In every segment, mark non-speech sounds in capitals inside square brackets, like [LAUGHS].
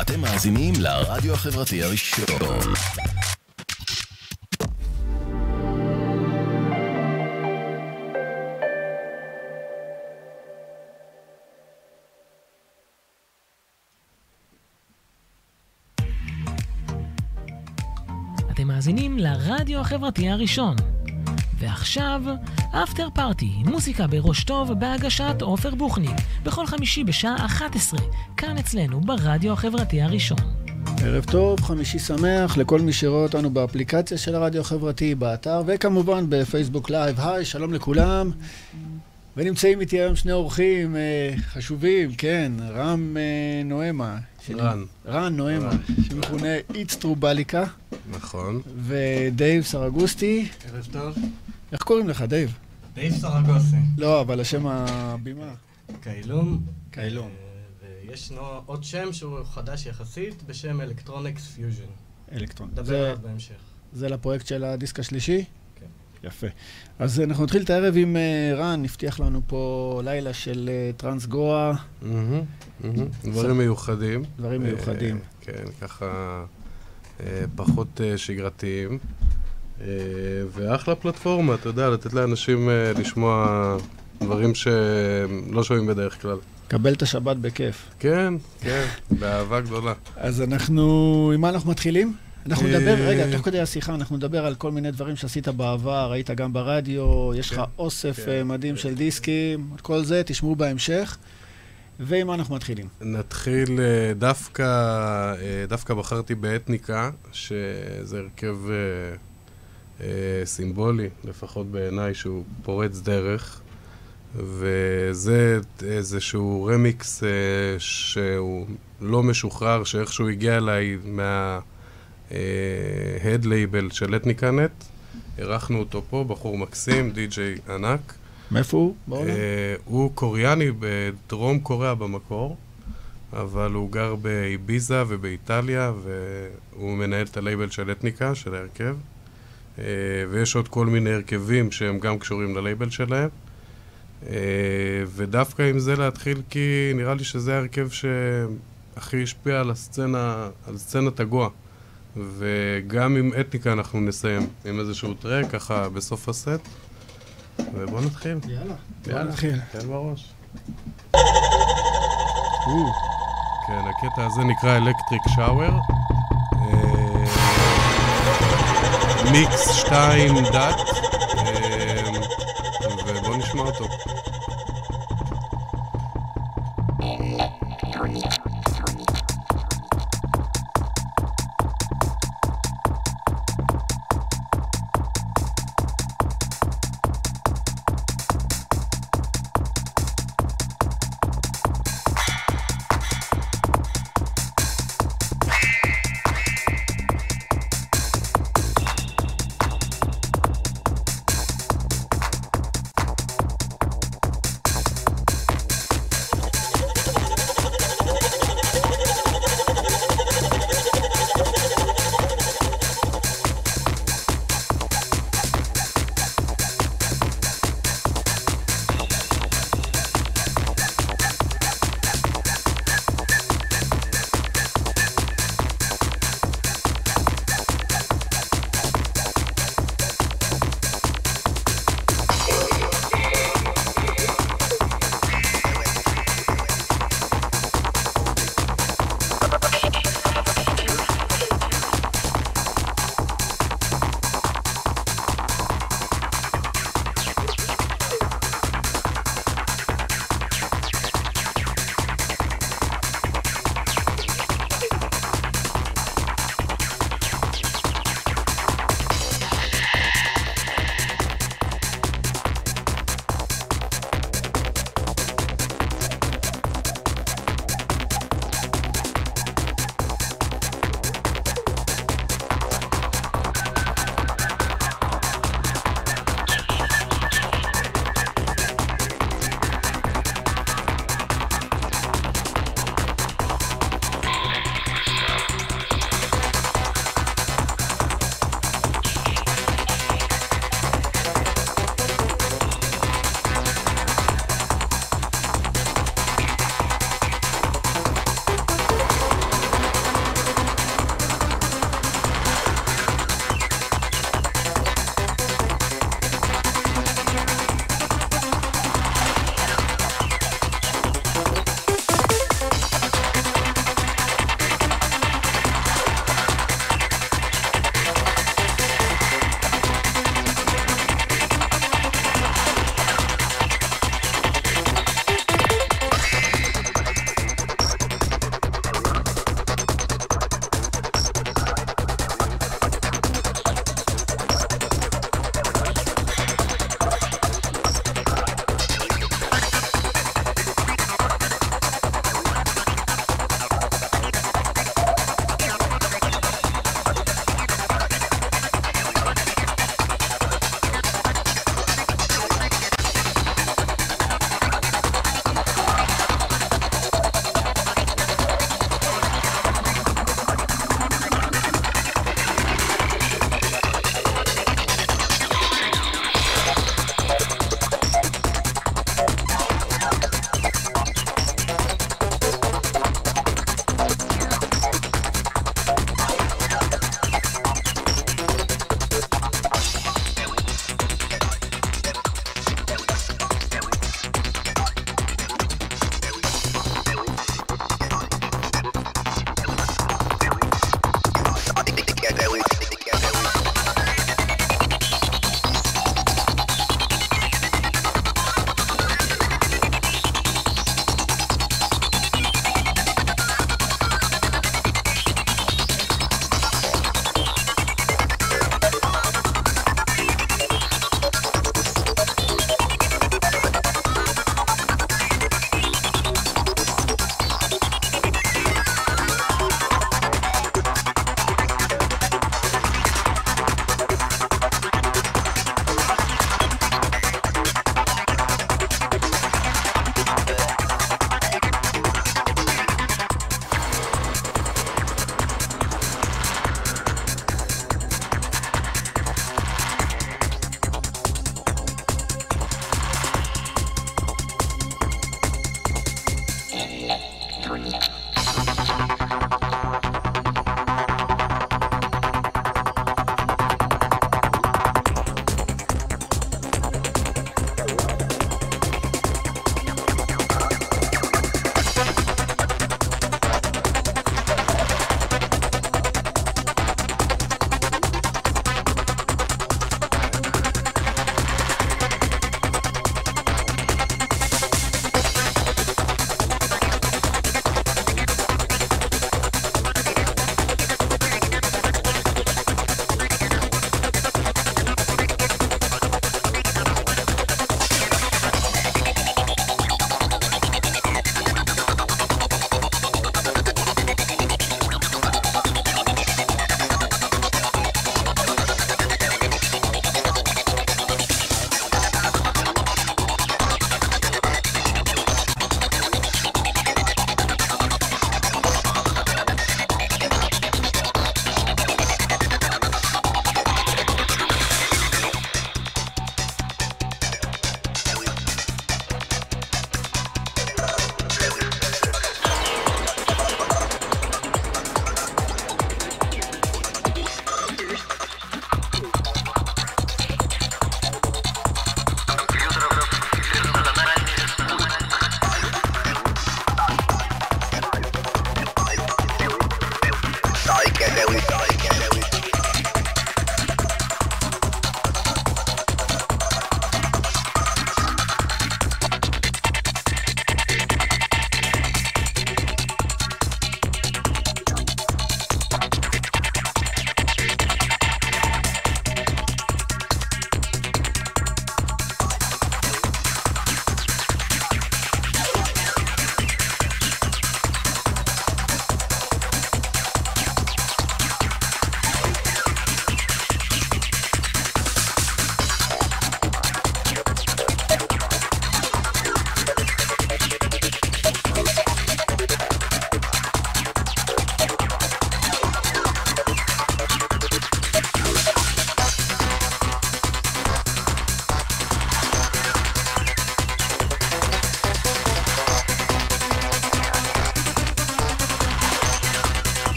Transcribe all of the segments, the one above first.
אתם מאזינים לרדיו החברתי הראשון. אתם מאזינים לרדיו החברתי הראשון. ועכשיו, אפטר פארטי, מוזיקה בראש טוב בהגשת עופר בוכניק, בכל חמישי בשעה 11, כאן אצלנו ברדיו החברתי הראשון. ערב טוב, חמישי שמח לכל מי שרואה אותנו באפליקציה של הרדיו החברתי, באתר, וכמובן בפייסבוק live. היי, שלום לכולם. ונמצאים איתי היום שני אורחים אה, חשובים, כן, רם אה, נואמה. של- רן. רן נואמה. שמכונה איץ טרובליקה, נכון. ודייב סרגוסטי. ערב טוב. איך קוראים לך, דייב? דייב סרגוסי. לא, אבל שם הבמה. קיילום. קיילום. אה, וישנו עוד שם שהוא חדש יחסית, בשם Electronics Fusion. אלקטרון. נדבר עליו בהמשך. זה לפרויקט של הדיסק השלישי? יפה. אז אנחנו נתחיל את הערב עם אה, רן, הבטיח לנו פה לילה של אה, טרנס גואה. דברים מיוחדים. דברים מיוחדים. אה, כן, ככה פחות שגרתיים. ואחלה פלטפורמה, אתה יודע, לתת לאנשים לשמוע דברים שלא שומעים בדרך כלל. קבל את השבת בכיף. כן, כן, באהבה גדולה. אז אנחנו, עם מה אנחנו מתחילים? אנחנו אה, נדבר, רגע, תוך כדי השיחה, אנחנו נדבר על כל מיני דברים שעשית בעבר, היית גם ברדיו, יש לך כן, אוסף כן, אה, מדהים. של דיסקים, כל זה תשמעו בהמשך. ועם מה אנחנו מתחילים? נתחיל אה, דווקא, אה, דווקא בחרתי באתניקה, שזה הרכב אה, אה, סימבולי, לפחות בעיניי, שהוא פורץ דרך, וזה איזשהו רמיקס אה, שהוא לא משוחרר, שאיכשהו הגיע אליי מה-head label של אתניקה נט. אירחנו אותו פה, בחור מקסים, די.ג'יי ענק. מאיפה הוא? בעולם? אה, הוא קוריאני בדרום קוריאה במקור, אבל הוא גר באביזה ובאיטליה, והוא מנהל את הלייבל של אתניקה, של ההרכב. אה, ויש עוד כל מיני הרכבים שהם גם קשורים ללייבל שלהם. אה, ודווקא עם זה להתחיל, כי נראה לי שזה ההרכב שהכי השפיע על הסצנה, על סצנת הגואה. וגם עם אתניקה אנחנו נסיים עם איזשהו טרק, ככה בסוף הסט. ובואו נתחיל. יאללה. יאללה. נתחיל. תן בראש. כן, הקטע הזה נקרא אלקטריק שאואר. מיקס 2 דאט. אה, ובואו נשמע אותו.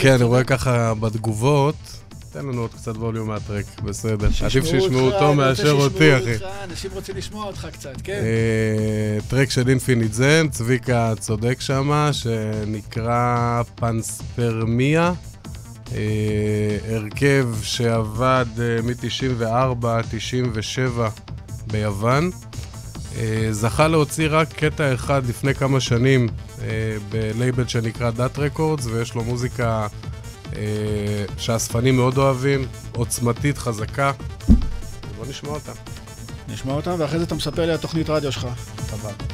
כן, אני רואה ככה בתגובות, תן לנו עוד קצת ווליום מהטרק, בסדר. עדיף שישמעו אותו מאשר אותי, אחי. אנשים רוצים לשמוע אותך קצת, כן. אה, טרק של אינפיניט זן, צביקה צודק שמה, שנקרא פנספרמיה. אה, הרכב שעבד מ-94, 97 ביוון. זכה להוציא רק קטע אחד לפני כמה שנים בלייבל שנקרא דאט רקורדס, ויש לו מוזיקה אה, שהאספנים מאוד אוהבים, עוצמתית, חזקה. בוא נשמע אותה. נשמע אותה, ואחרי זה אתה מספר לי על תוכנית רדיו שלך. חבל.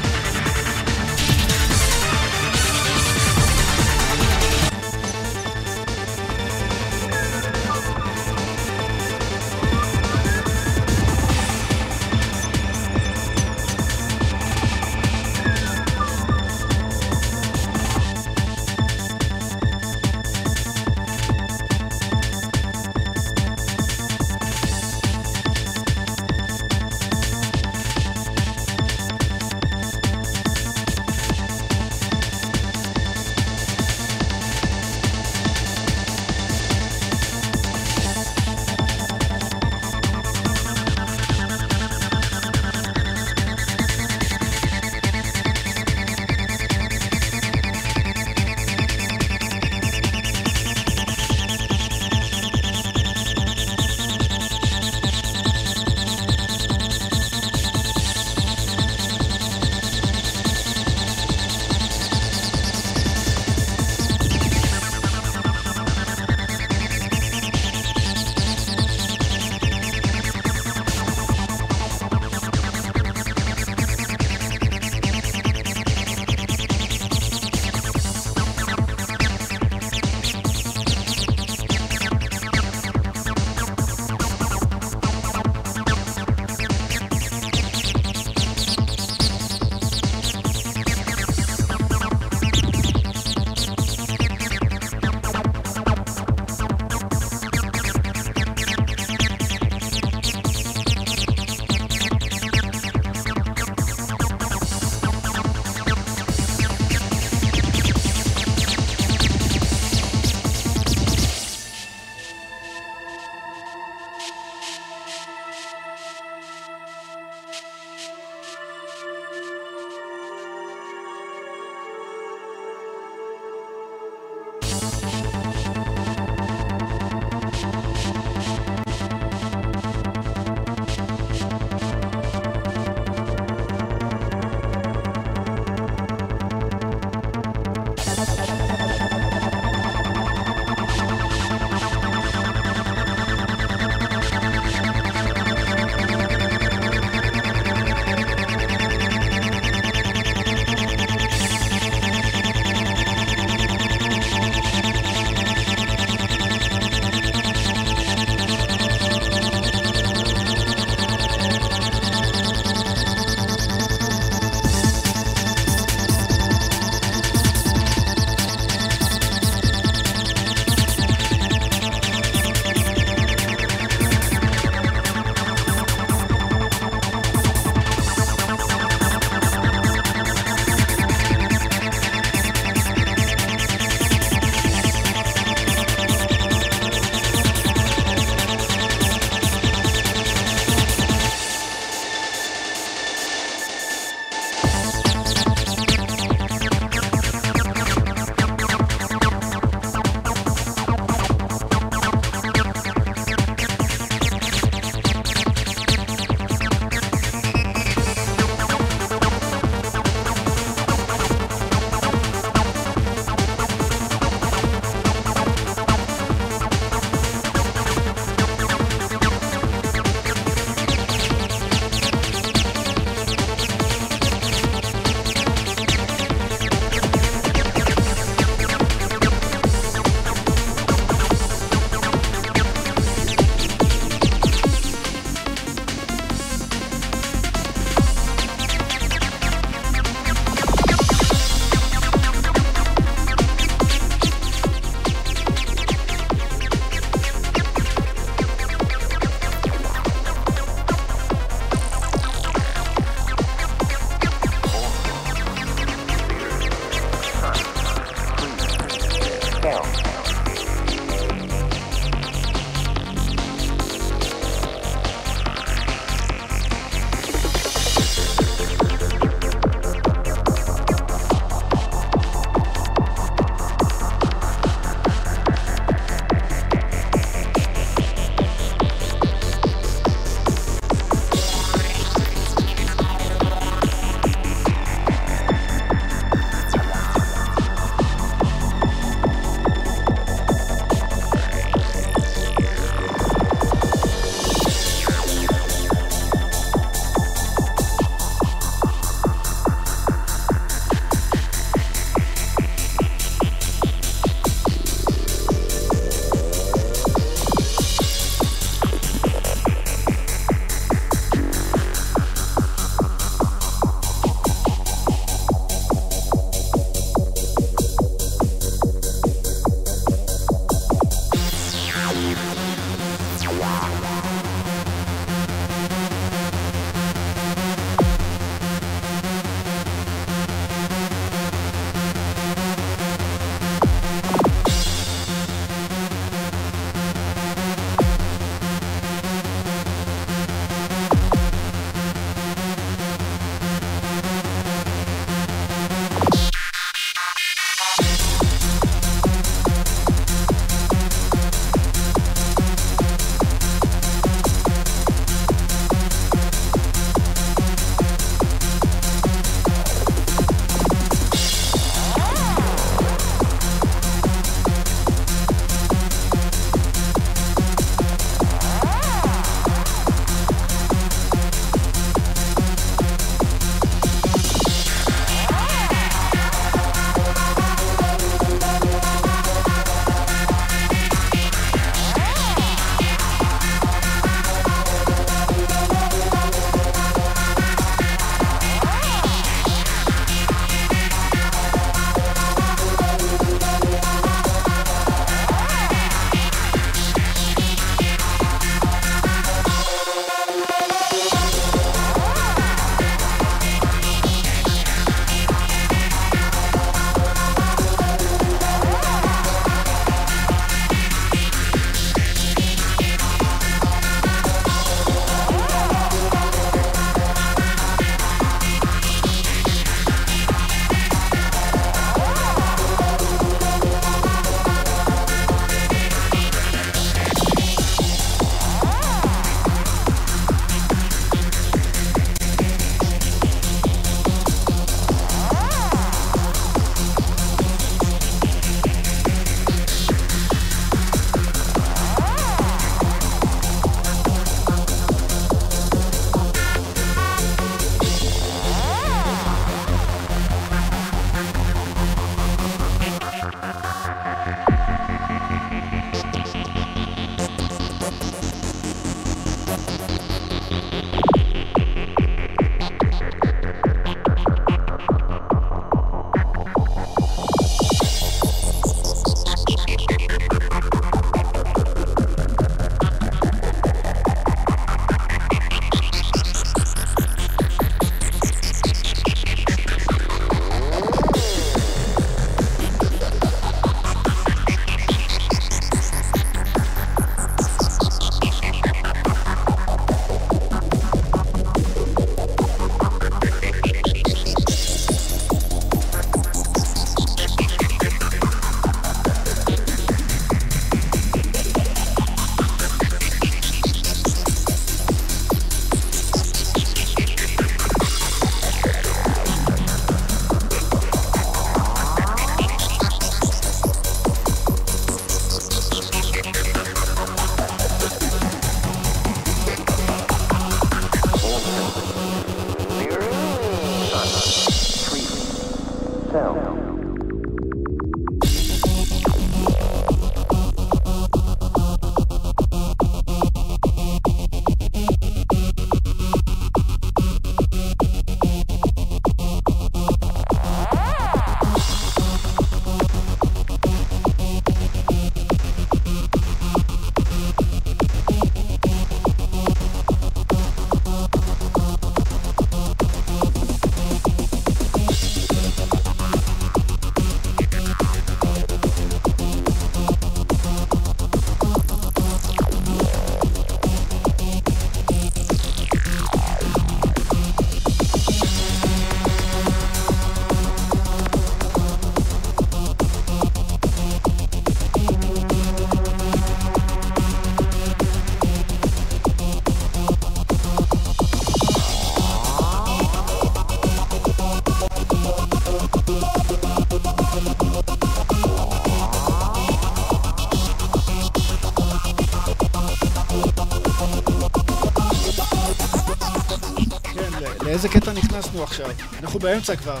נכנסנו עכשיו? אנחנו באמצע כבר.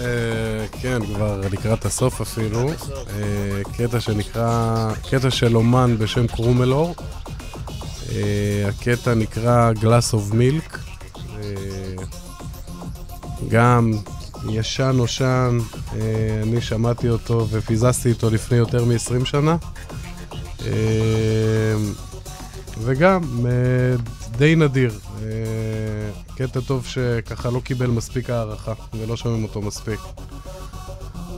אה, כן, כבר לקראת הסוף אפילו. אה, קטע שנקרא, קטע של אומן בשם קרומלור. אה, הקטע נקרא Glass of Milk. גם ישן נושן, אני שמעתי אותו ופיזזתי אותו לפני יותר מ-20 שנה. וגם די נדיר. קטע טוב שככה לא קיבל מספיק הערכה ולא שומעים אותו מספיק.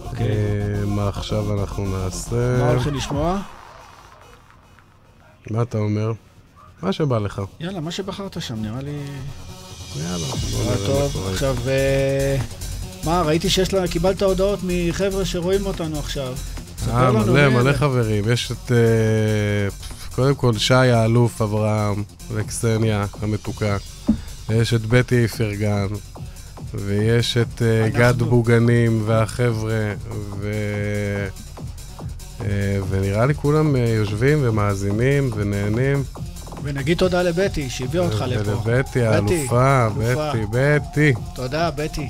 אוקיי. אה, מה עכשיו אנחנו נעשה? מה הולכים לשמוע? מה אתה אומר? מה שבא לך. יאללה, מה שבחרת שם, נראה לי... יאללה, בוא נראה טוב. עכשיו, אה, מה, ראיתי שיש לה... קיבלת הודעות מחבר'ה שרואים אותנו עכשיו. אה, לנו, מלא, מלא? חברים. יש את... אה, קודם כל, שי האלוף אברהם וקסניה המתוקה. ויש את בטי איפרגן. ויש את אנחנו. גד בוגנים והחבר'ה. ו... אה, ונראה לי כולם אה, יושבים ומאזינים ונהנים. ונגיד תודה לבטי, שהביאה אותך לפה. ולבטי האלופה, אלופה. בטי, בטי. תודה, בטי.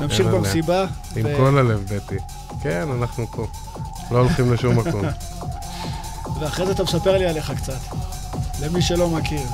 נמשיך. במסיבה. עם ו- כל הלב, בטי. כן, אנחנו פה. לא הולכים לשום מקום. [LAUGHS] ואחרי זה אתה מספר לי עליך קצת. למי שלא מכיר.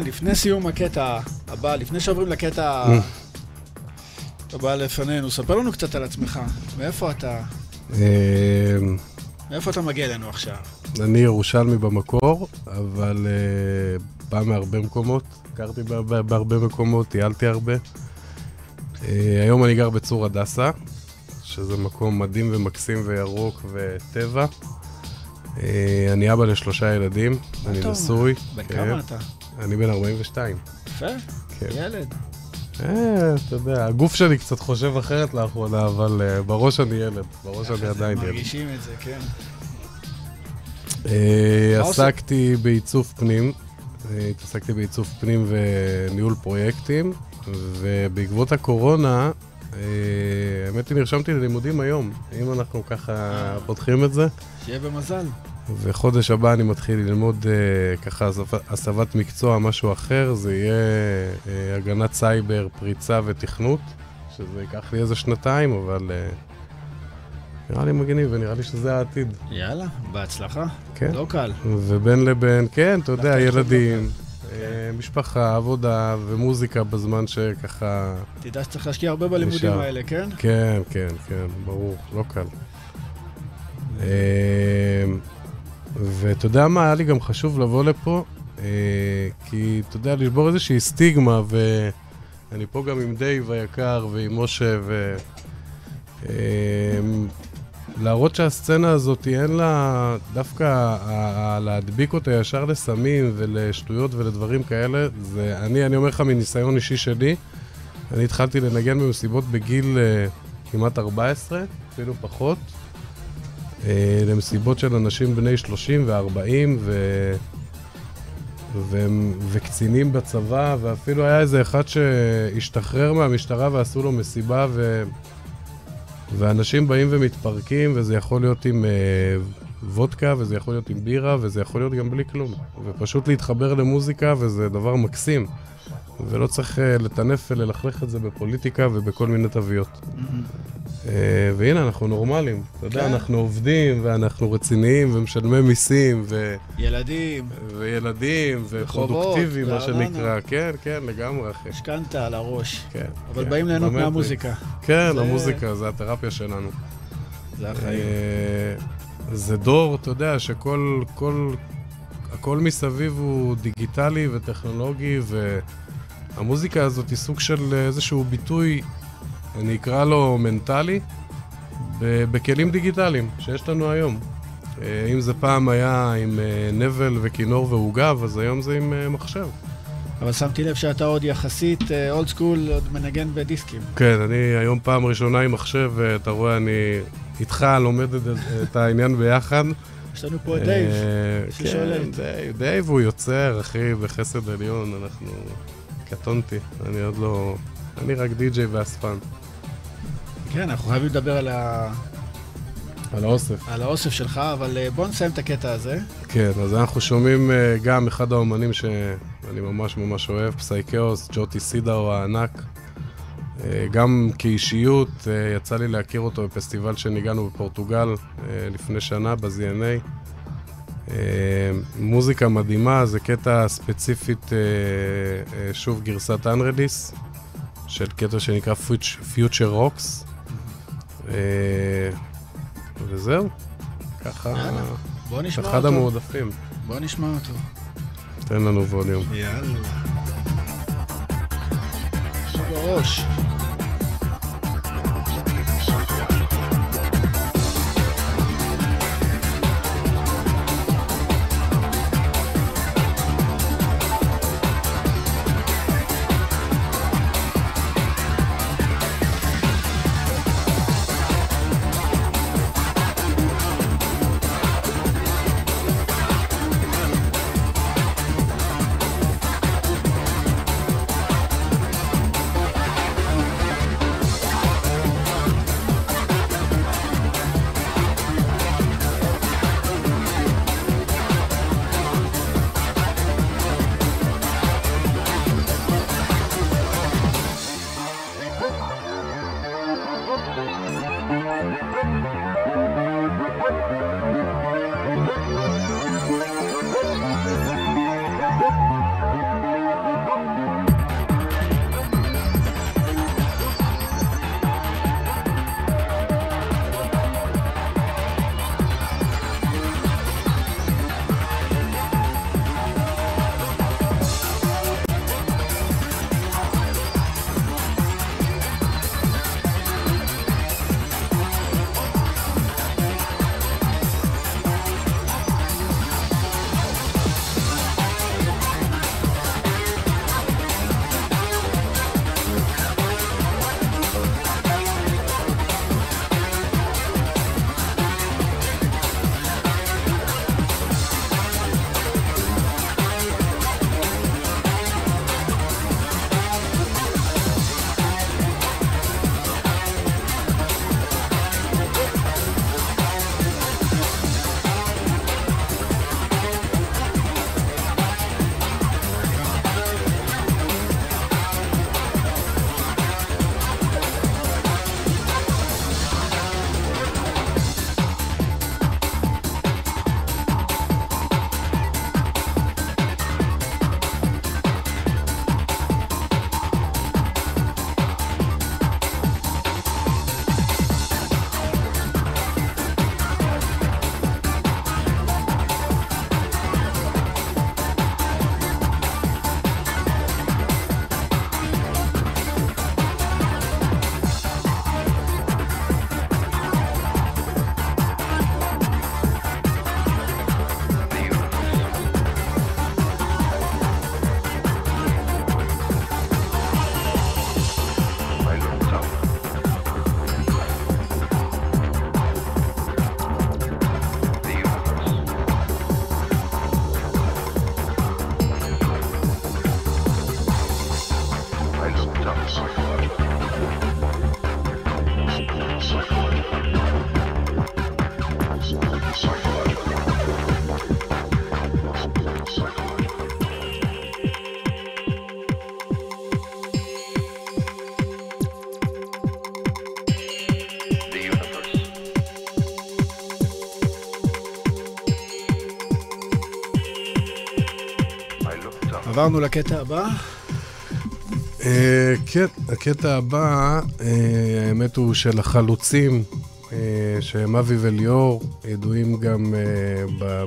רן, לפני סיום הקטע הבא, לפני שעוברים לקטע הבא לפנינו, ספר לנו קצת על עצמך. מאיפה אתה, אה, מאיפה אתה מגיע אלינו עכשיו? אני ירושלמי במקור, אבל אה, בא מהרבה מקומות. גרתי בהרבה- מקומות, טיילתי הרבה. אה, היום אני גר בצור הדסה, שזה מקום מדהים ומקסים וירוק וטבע. אה, אני אבא לשלושה ילדים, אני? נשוי. בן כן. כמה אתה? אני בן 42. יפה, כן. ילד. אה, אתה יודע, הגוף שלי קצת חושב אחרת לאחרונה, אבל אה, בראש אני ילד. בראש אני עדיין ילד. מרגישים את זה, כן. עושה? עסקתי בעיצוב פנים, התעסקתי בעיצוב פנים וניהול פרויקטים, ובעקבות הקורונה, האמת היא נרשמתי ללימודים היום, אם אנחנו ככה פותחים את זה, שיהיה במזל. וחודש הבא אני מתחיל ללמוד אה, ככה הסבת- מקצוע, משהו אחר, זה יהיה אה, הגנת סייבר, פריצה ותכנות, שזה ייקח לי איזה שנתיים, אבל אה, נראה לי מגניב ונראה לי שזה העתיד. יאללה, בהצלחה. כן. לא קל. ובין לבין, כן, אתה יודע, ילדים, כן. אה, משפחה, עבודה ומוזיקה בזמן שככה... תדע שצריך להשקיע הרבה בלימודים נשאר. האלה, כן? כן, כן, כן, ברור, לא קל. ואתה יודע מה, היה לי גם חשוב לבוא לפה, כי אתה יודע, לשבור איזושהי סטיגמה, ואני פה גם עם דייב היקר ועם משה, ו... להראות שהסצנה הזאת, אין לה דווקא להדביק אותה ישר לסמים ולשטויות ולדברים כאלה, זה אני, אני אומר לך מניסיון אישי שלי, אני התחלתי לנגן במסיבות בגיל uh, כמעט 14, אפילו פחות, למסיבות של אנשים בני 30 ו-40 ו... ו... וקצינים בצבא, ואפילו היה איזה אחד שהשתחרר מהמשטרה ועשו לו מסיבה ו... ואנשים באים ומתפרקים, וזה יכול להיות עם אה, וודקה, וזה יכול להיות עם בירה, וזה יכול להיות גם בלי כלום. ופשוט להתחבר למוזיקה, וזה דבר מקסים. ולא צריך אה, לטנף וללכלך את זה בפוליטיקה ובכל מיני תוויות. אה, והנה, אנחנו נורמלים. אתה יודע, כן. אנחנו עובדים, ואנחנו רציניים, ומשלמי מיסים, ו... ילדים. וילדים, ופרודוקטיביים, מה שנקרא. כן, כן, לגמרי, אחי. משכנתה על הראש. כן. אבל כן, באים ליהנות מהמוזיקה. כן, המוזיקה, זה התרפיה שלנו. זה החיים. זה דור, אתה יודע, שכל... כל, הכל מסביב הוא דיגיטלי וטכנולוגי, ו... המוזיקה הזאת היא סוג של איזשהו ביטוי, אני אקרא לו מנטלי, בכלים דיגיטליים שיש לנו היום. אה, אם זה פעם היה עם אה, נבל וכינור ועוגב, אז היום זה עם אה, מחשב. אבל שמתי לב שאתה עוד יחסית אולד סקול, עוד מנגן בדיסקים. כן, אני היום פעם ראשונה עם מחשב, אתה רואה, אני איתך לומד את, את העניין ביחד. יש לנו פה את דייב, ששולט. כן, דייב, דייב הוא יוצר, אחי, בחסד עליון, אנחנו... קטונתי, אני עוד לא... אני רק די-ג'יי ואספן. כן, אנחנו חייבים לדבר על ה... על האוסף. על האוסף שלך, אבל אה, בוא נסיים את הקטע הזה. כן, אז אנחנו שומעים אה, גם אחד האומנים שאני ממש ממש אוהב, Psychaos, ג'יוטי סידהו הענק. אה, גם כאישיות, יצא לי להכיר אותו בפסטיבל שניגענו בפורטוגל לפני שנה, ב-ZNA. מוזיקה מדהימה, זה קטע ספציפית, שוב גרסת אנרדיס, של קטע שנקרא Future Rocks. וזהו, ככה, בוא נשמע אחד אותו. המועדפים. בוא נשמע אותו. תן לנו ווליום. יאללה. בראש. עברנו לקטע הבא. אה, הקטע הבא, אה, האמת הוא של החלוצים, אה, שהם אבי וליאור, ידועים גם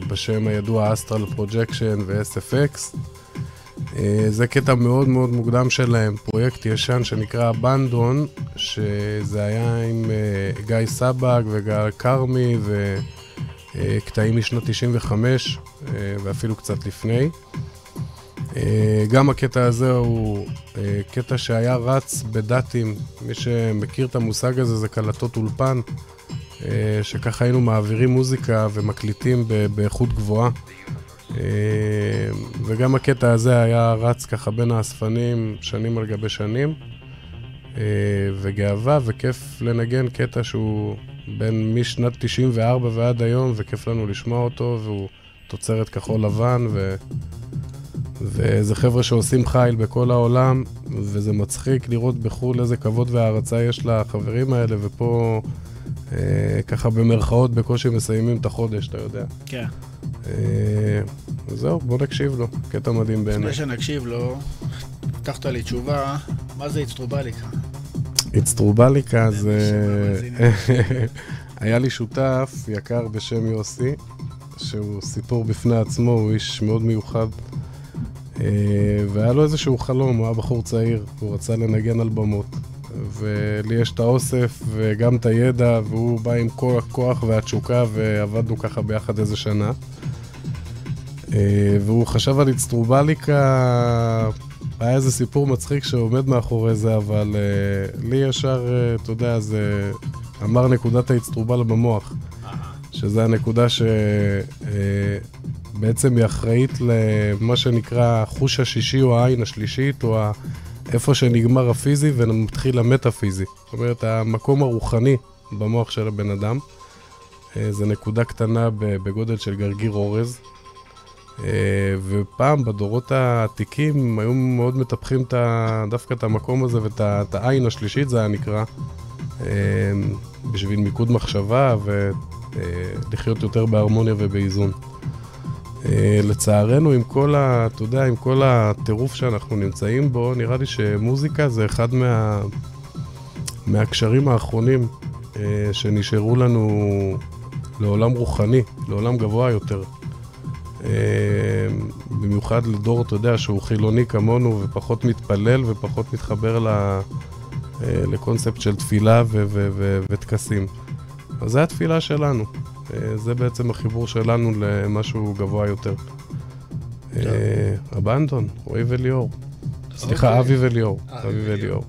בשם הידוע Astral Projection ו-SFX. זה קטע מאוד מאוד מוקדם שלהם, פרויקט ישן שנקרא Abandon, שזה היה עם גיא סבג וגל כרמי וקטעים משנות 95 ואפילו קצת לפני. אה, גם הקטע הזה הוא אה, קטע שהיה רץ בדאטים, מי שמכיר את המושג הזה זה קלטות אולפן, אה, שככה היינו מעבירים מוזיקה ומקליטים באיכות גבוהה. וגם הקטע הזה היה רץ ככה בין האספנים שנים על גבי שנים. וגאווה וכיף לנגן קטע שהוא בין משנת 94 ועד היום, וכיף לנו לשמוע אותו, והוא תוצרת כחול לבן, ו... וזה חבר'ה שעושים חיל בכל העולם, וזה מצחיק לראות בחו"ל איזה כבוד והערצה יש לחברים האלה, ופה אה, ככה במרכאות בקושי מסיימים את החודש, אתה יודע. כן. אה, זהו, בוא נקשיב לו, קטע מדהים בעיניי. לפני שנקשיב לו, הבטחת לי תשובה, מה זה איצטרובליקה? איצטרובליקה זה... [LAUGHS] היה לי שותף יקר בשם יוסי, שהוא סיפור בפני עצמו, הוא איש מאוד מיוחד. אה, והיה לו איזשהו חלום, הוא היה בחור צעיר, הוא רצה לנגן על במות. ולי יש את האוסף וגם את הידע, והוא בא עם כל הכוח והתשוקה, ועבדנו ככה ביחד איזה שנה. אה, והוא חשב על איצטרובליקה, היה איזה סיפור מצחיק שעומד מאחורי זה, אבל uh, לי ישר, אתה יודע, זה אמר נקודת האיצטרובל במוח, שזה הנקודה ש... בעצם היא אחראית למה שנקרא החוש השישי או העין השלישית, או איפה שנגמר הפיזי ומתחיל המטאפיזי. זאת אומרת, המקום הרוחני במוח של הבן אדם. אה, זה נקודה קטנה בגודל של גרגיר אורז. אה, ופעם, בדורות העתיקים, היו מאוד מטפחים דווקא את המקום הזה ואת העין השלישית, זה היה נקרא, אה, בשביל מיקוד מחשבה ולחיות יותר בהרמוניה ובאיזון. אה, לצערנו, עם כל ה... אתה יודע, עם כל הטירוף שאנחנו נמצאים בו, נראה לי שמוזיקה זה אחד מה... מהקשרים האחרונים אה, שנשארו לנו לעולם רוחני, לעולם גבוה יותר. אה, במיוחד לדור, אתה יודע, שהוא חילוני כמונו ופחות מתפלל ופחות מתחבר ל... לקונספט של תפילה וטקסים. אז זו התפילה שלנו. זה בעצם החיבור שלנו למשהו גבוה יותר. אבנדון, אה, רועי וליאור. סליחה, אוקיי. אבי וליאור. אבי וליאור.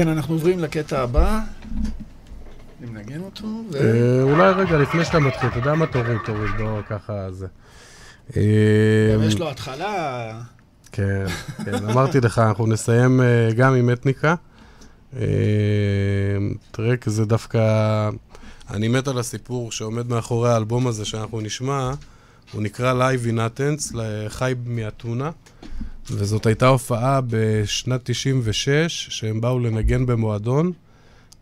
כן, אנחנו עוברים לקטע הבא. אני מנגן אותו, ו... אה, אולי רגע, לפני שאתה מתחיל, אתה יודע מה? תוריד, תוריד, לא ככה זה. אה, גם יש לו התחלה. כן, כן, אמרתי לך, אנחנו נסיים אה, גם עם אתניקה. טרק זה דווקא... אני מת על הסיפור שעומד מאחורי האלבום הזה שאנחנו נשמע. הוא נקרא Live in Athens, חי מאתונה. וזאת הייתה הופעה בשנת 96, שהם באו לנגן במועדון,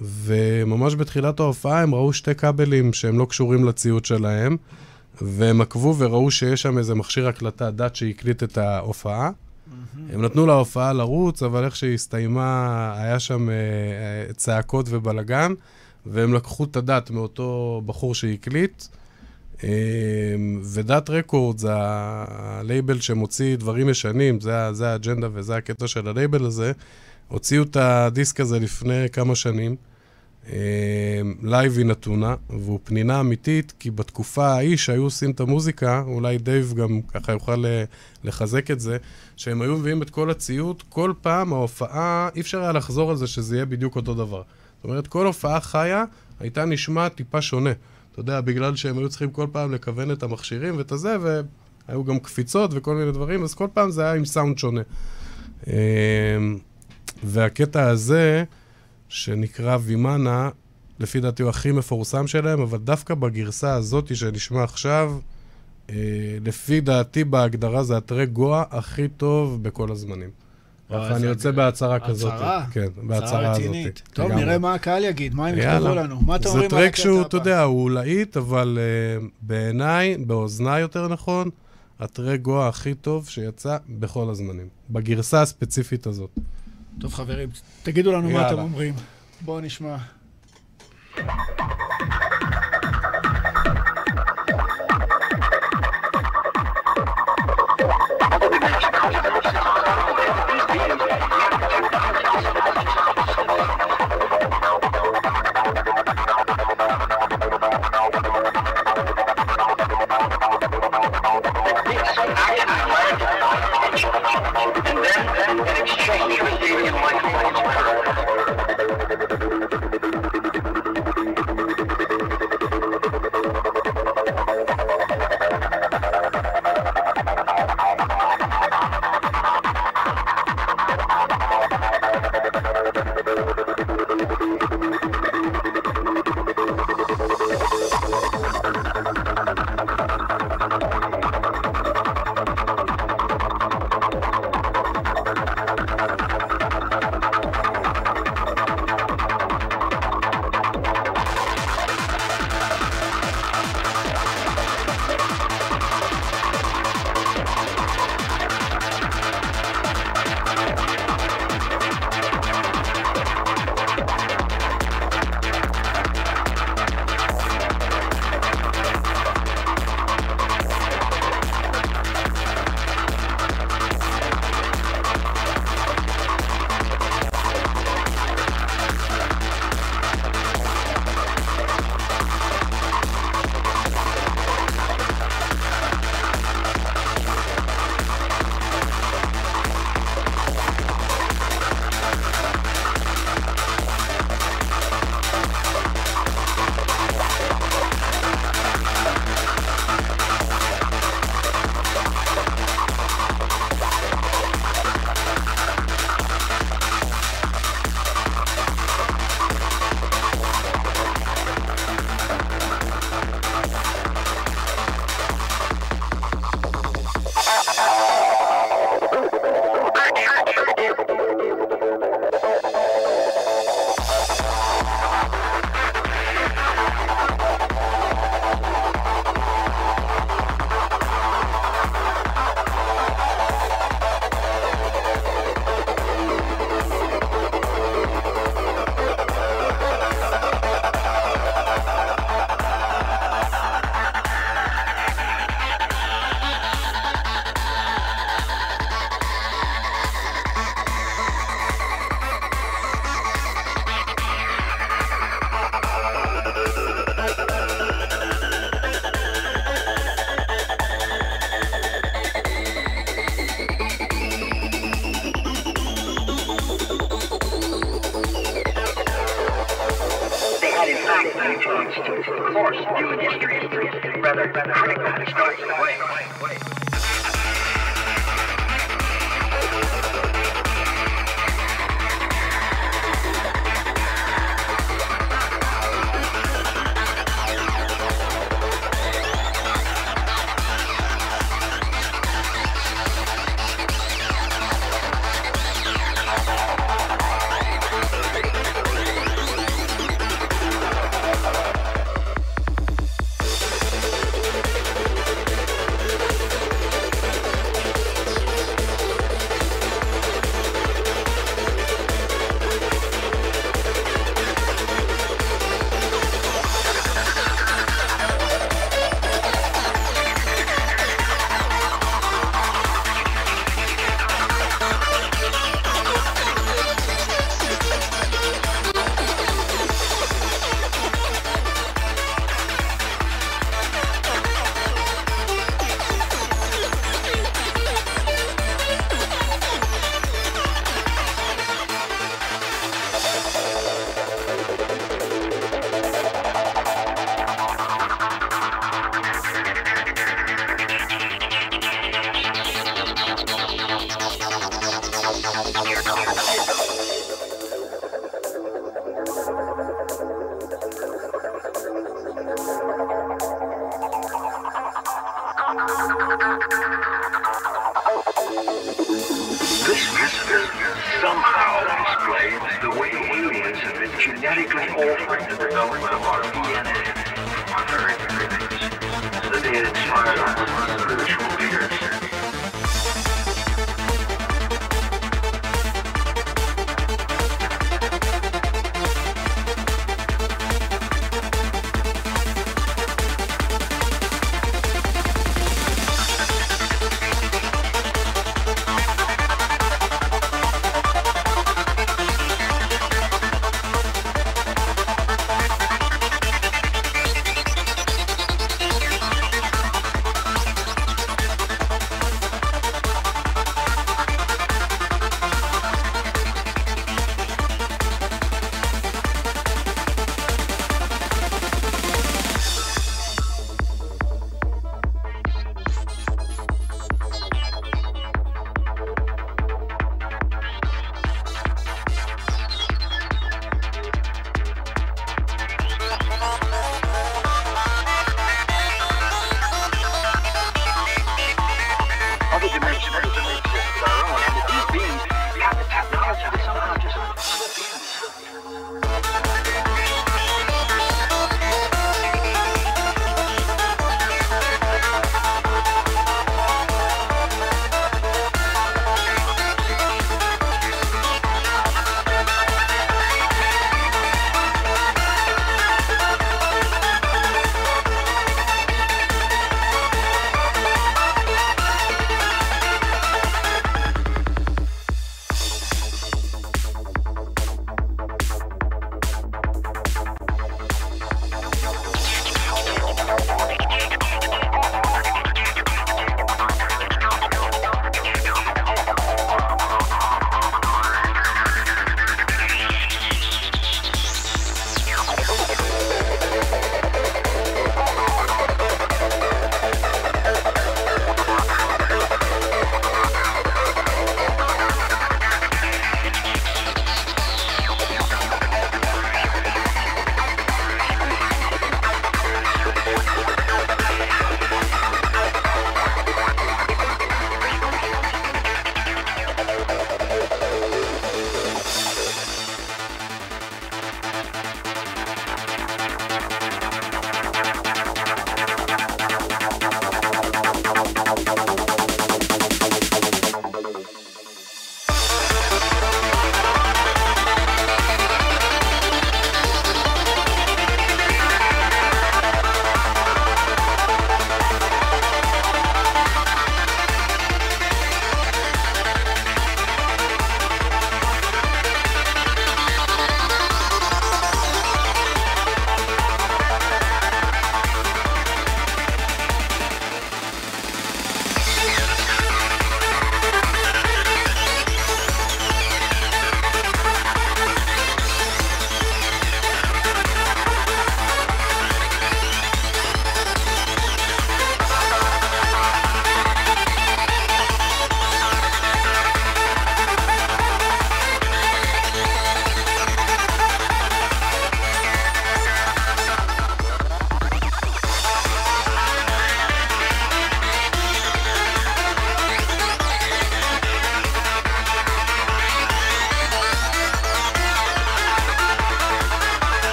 וממש בתחילת ההופעה הם ראו שתי כבלים שהם לא קשורים לציוד שלהם, והם עקבו וראו שיש שם איזה מכשיר הקלטה דת שהקליט את ההופעה. הם נתנו להופעה לרוץ, אבל איך שהיא הסתיימה, היה שם אה, אה, צעקות ובלגן, והם לקחו את הדת מאותו בחור שהקליט. אה, ו DAT Record זה הלייבל שמוציא דברים ישנים, זה, זה האג'נדה וזה הקטע של הלייבל הזה. הוציאו את הדיסק הזה לפני כמה שנים, live היא נתונה, והוא פנינה אמיתית, כי בתקופה ההיא שהיו עושים את המוזיקה, אולי דייב גם ככה יוכל לחזק את זה, שהם היו מביאים את כל הציוד, כל פעם ההופעה, אי אפשר היה לחזור על זה שזה יהיה בדיוק אותו דבר. זאת אומרת, כל הופעה חיה, הייתה נשמעת טיפה שונה. אתה יודע, בגלל שהם היו צריכים כל פעם לכוון את המכשירים ואת הזה, והיו גם קפיצות וכל מיני דברים, אז כל פעם זה היה עם סאונד שונה. אמ, והקטע הזה, שנקרא וימנה, לפי דעתי הוא הכי מפורסם שלהם, אבל דווקא בגרסה הזאת שנשמע עכשיו, אה, לפי דעתי בהגדרה זה הטרק גואה הכי טוב בכל הזמנים. ככה אני זה יוצא בהצהרה כזאת. הצהרה? כן, בהצהרה הזאת. רצינית. טוב. נראה מה הקהל יגיד, מה הם יכתבו. לנו. מה אתם אומרים זה על טרק הקטע שהוא, הבא? אתה יודע, הוא להיט, אבל uh, בעיניי, באוזניי יותר נכון, הטרק גואה הכי טוב שיצא בכל הזמנים. בגרסה הספציפית הזאת. טוב, חברים, תגידו לנו מה. אתם אומרים. בואו נשמע.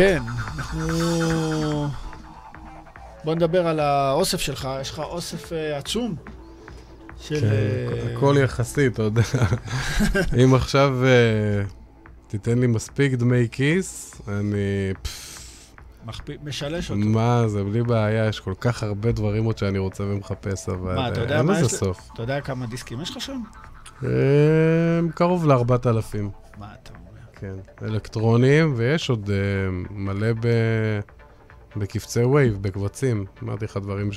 כן, אנחנו... בוא נדבר על האוסף שלך, יש לך אוסף אה, עצום. של... כן, אה, הכל יחסי, אתה יודע. [LAUGHS] אם עכשיו אה, תיתן לי מספיק דמי כיס, אני... מכפי- משלש אותו. מה זה, בלי בעיה, יש כל כך הרבה דברים עוד שאני רוצה ומחפש, אבל מה, אתה יודע אין לזה סוף. אתה יודע כמה דיסקים יש לך שם? קרוב ל-4,000, מה אתה אומר? כן. אלקטרונים, ויש עוד אה, מלא ב... בקבצי WAV, בקבצים. אמרתי לך דברים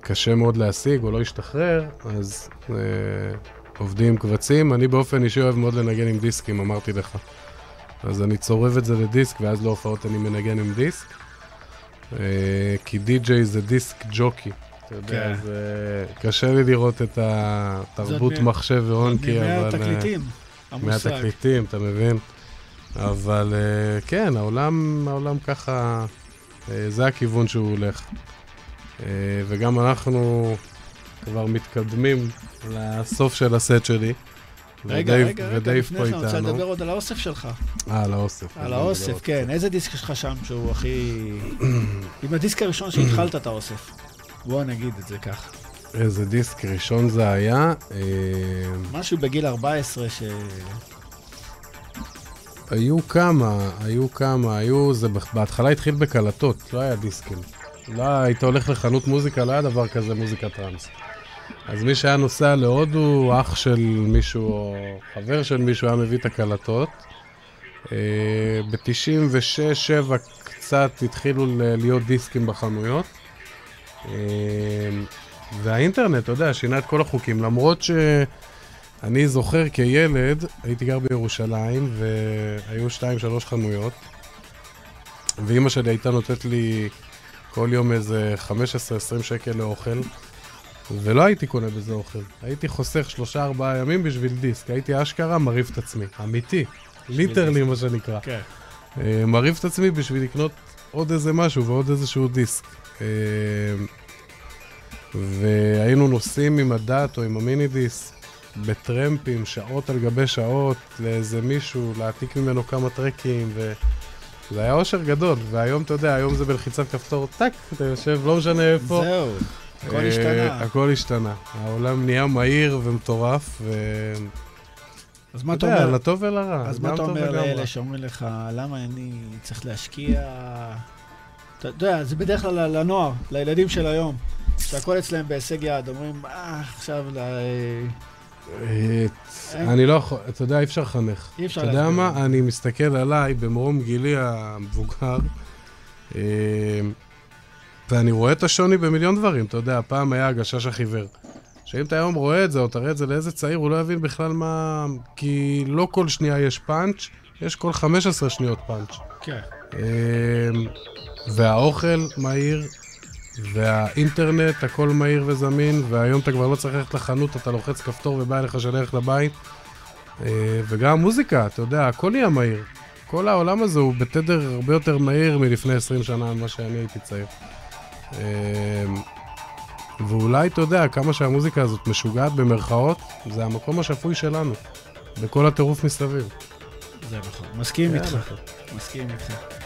שקשה מאוד להשיג או לא השתחרר, אז אה, עובדים עם קבצים. אני באופן אישי אוהב מאוד לנגן עם דיסקים, אמרתי לך. אז אני צורב את זה לדיסק, ואז להופעות אני מנגן עם דיסק. אה, כי די-ג'יי זה disc jockey. אתה יודע, כן. זה... קשה לי לראות את התרבות מחשב והונקי, אבל... אה, מהתקליטים, המושג. מהתקליטים, אתה מבין? אבל אה, כן, העולם, העולם ככה, אה, זה הכיוון שהוא הולך. אה, וגם אנחנו כבר מתקדמים לסוף של הסט שלי. רגע, ודייב- רגע, רגע, לפני פה זה אני רוצה. לדבר עוד על האוסף שלך. אה, על האוסף. על האוסף, מדבר כן. איזה דיסק יש לך שם שהוא הכי... [CLEARS THROAT] עם הדיסק הראשון שהתחלת את האוסף. בוא נגיד את זה כך. איזה דיסק ראשון זה היה. אה, משהו בגיל 14 ש... היו כמה, היו כמה, היו, זה בהתחלה התחיל בקלטות, לא היה דיסקים. לא היית הולך לחנות מוזיקה, לא היה דבר כזה מוזיקה טראנס. אז מי שהיה נוסע להודו, אח של מישהו או חבר של מישהו היה מביא את הקלטות. ב-96-7 קצת התחילו להיות דיסקים בחנויות. אה, והאינטרנט, אתה יודע, שינה את כל החוקים, למרות שאני זוכר כילד, הייתי גר בירושלים, והיו שתיים, שלוש חנויות, ואימא שלי הייתה נותנת לי כל יום איזה 15-20 שקל לאוכל, ולא הייתי קונה בזה אוכל. הייתי חוסך שלושה ארבעה ימים בשביל דיסק. הייתי אשכרה מרעיב את עצמי. אמיתי. literally, מה שנקרא. כן. אה, מרעיב את עצמי בשביל לקנות עוד איזה משהו ועוד איזשהו דיסק. והיינו נוסעים עם ה DAT או עם ה MiniDisc בטרמפים, שעות על גבי שעות, לאיזה מישהו, להעתיק ממנו כמה טרקים, וזה היה אושר גדול. והיום, אתה יודע, היום זה בלחיצת כפתור, טאק, אתה יושב, לא משנה איפה. זהו, הכל אה, השתנה. הכל השתנה. העולם נהיה מהיר ומטורף, ו... אז מה אתה יודע, אומר? לטוב ולרע. אז מה אתה אומר. לאלה שאומרים לך, למה אני צריך להשקיע... אתה יודע, זה בדרך כלל לנוער, לילדים של היום, שהכל אצלם בהישג יד, אומרים, אה, עכשיו, ל- אה, אני לא יכול, אתה יודע, אי אפשר לחנך. אי אפשר אתה יודע. מה? אני מסתכל עליי במרום גילי המבוגר, אה, ואני רואה את השוני במיליון דברים. אתה יודע, פעם היה הגשש החיוור. שאם אתה היום רואה את זה, או תראה את זה לאיזה צעיר, הוא לא יבין בכלל מה... כי לא כל שנייה יש פאנץ', יש כל 15 שניות פאנץ'. כן. אמ, והאוכל מהיר, והאינטרנט, הכל מהיר וזמין, והיום אתה כבר לא צריך ללכת לחנות, אתה לוחץ כפתור ובא אליך שליח לבית. אה, וגם המוזיקה, אתה יודע, הכל נהיה מהיר. כל העולם הזה הוא בתדר הרבה יותר מהיר מלפני 20 שנה, ממה שאני הייתי צעיר. אמ, ואולי, אתה יודע, כמה שהמוזיקה הזאת משוגעת במרכאות, זה המקום השפוי שלנו, בכל הטירוף מסביב. זה נכון. מסכים כן, איתך, נכון. מסכים איתך.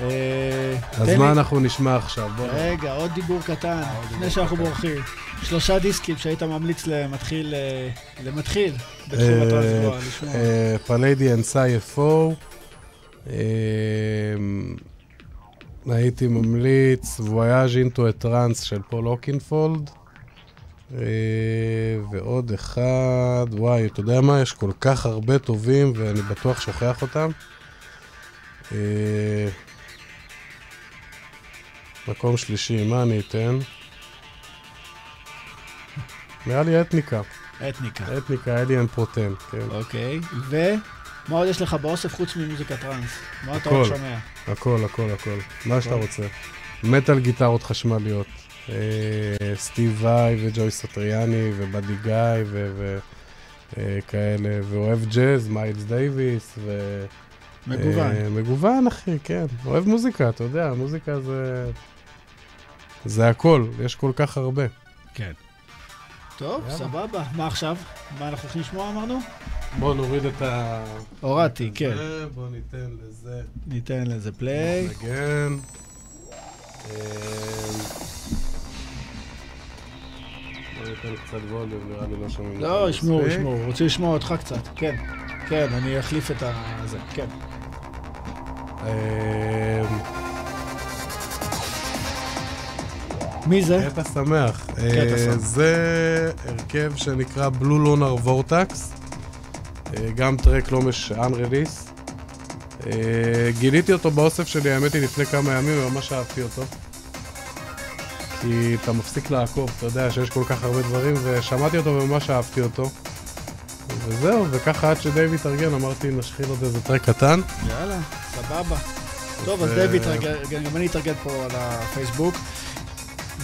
אה, אז מה אנחנו נשמע עכשיו? רגע, עוד דיבור קטן, לפני שאנחנו בורחים. שלושה דיסקים שהיית ממליץ למתחיל, אה, למתחיל בתחום אה, הטראנס, לשמוע. Pleiadians I.F.O. הייתי ממליץ וויאז' אינטו הטראנס של פול הוקינפולד. אה, ועוד אחד, וואי, אתה יודע מה? יש כל כך הרבה טובים ואני בטוח שוכח אותם. אה, מקום שלישי, מה אני אתן? נראה לי Etnica. Etnica. Etnica, Alien Protein, כן. אוקיי, ומה עוד יש לך באוסף חוץ ממוזיקה טראנס? מה אתה. עוד שומע? הכל, הכל, הכל. מה שאתה. רוצה. מטאל גיטרות חשמליות. אה, סטיב וואי וג'ו סטריאני ובאדי גיא וכאלה, ואוהב ג'אז, מיילס דייוויס, ו... מגוון. אה, מגוון, אחי, כן. אוהב מוזיקה, אתה יודע, מוזיקה זה... זה הכל, יש כל כך הרבה. כן. טוב, יאללה. סבבה. מה עכשיו? מה אנחנו הולכים לשמוע אמרנו? בואו נוריד את ה... הורדתי, כן. זה, בואו ניתן לזה ניתן לזה פליי. נגן. נראה לי לא שומעים. לא, ישמעו. ישמעו. רוצים לשמוע אותך קצת. כן. כן, אני אחליף את ה... זה, כן. מי זה? קטע שמח. קטע אה, שמח. זה הרכב שנקרא בלו לונר וורטקס, גם טרק לא משען רליס. גיליתי אותו באוסף שלי, האמת היא, לפני כמה ימים, וממש אהבתי אותו. כי אתה מפסיק לעקוב, אתה יודע שיש כל כך הרבה דברים, ושמעתי אותו וממש אהבתי אותו. וזהו, וככה עד שדייב התארגן, אמרתי, נשחיל עוד איזה טרק קטן. יאללה, סבבה. טוב, אז דייב התרגל, גם אני אתרגל פה על הפייסבוק.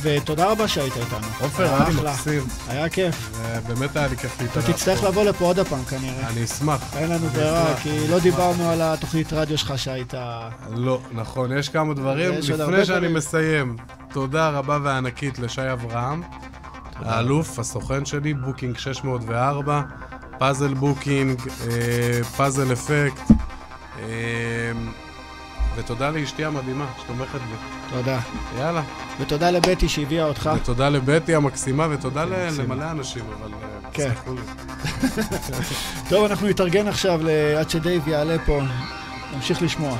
ותודה רבה שהיית איתנו. עופר, היה. מקסים. היה כיף. ובאמת היה לי כיף אתה להתארח. תצטרך פה. לבוא לפה עוד הפעם כנראה. אני אשמח. אין לנו ברירה. כי לא דיברנו על התוכנית רדיו שלך שהיית... לא, נכון, יש כמה דברים. לפני שאני. מסיים, תודה רבה וענקית לשי אברהם, האלוף, הסוכן שלי, Booking 604, Puzzle Booking, אה, פאזל אפקט, אה, ותודה לאשתי המדהימה שתומכת בי. תודה. יאללה. ותודה לבטי שהביאה אותך. ותודה לבטי המקסימה, ותודה ל- למלא אנשים, אבל אה, כן. [LAUGHS] טוב, אנחנו נתארגן עכשיו עד שדייב יעלה פה. נמשיך לשמוע.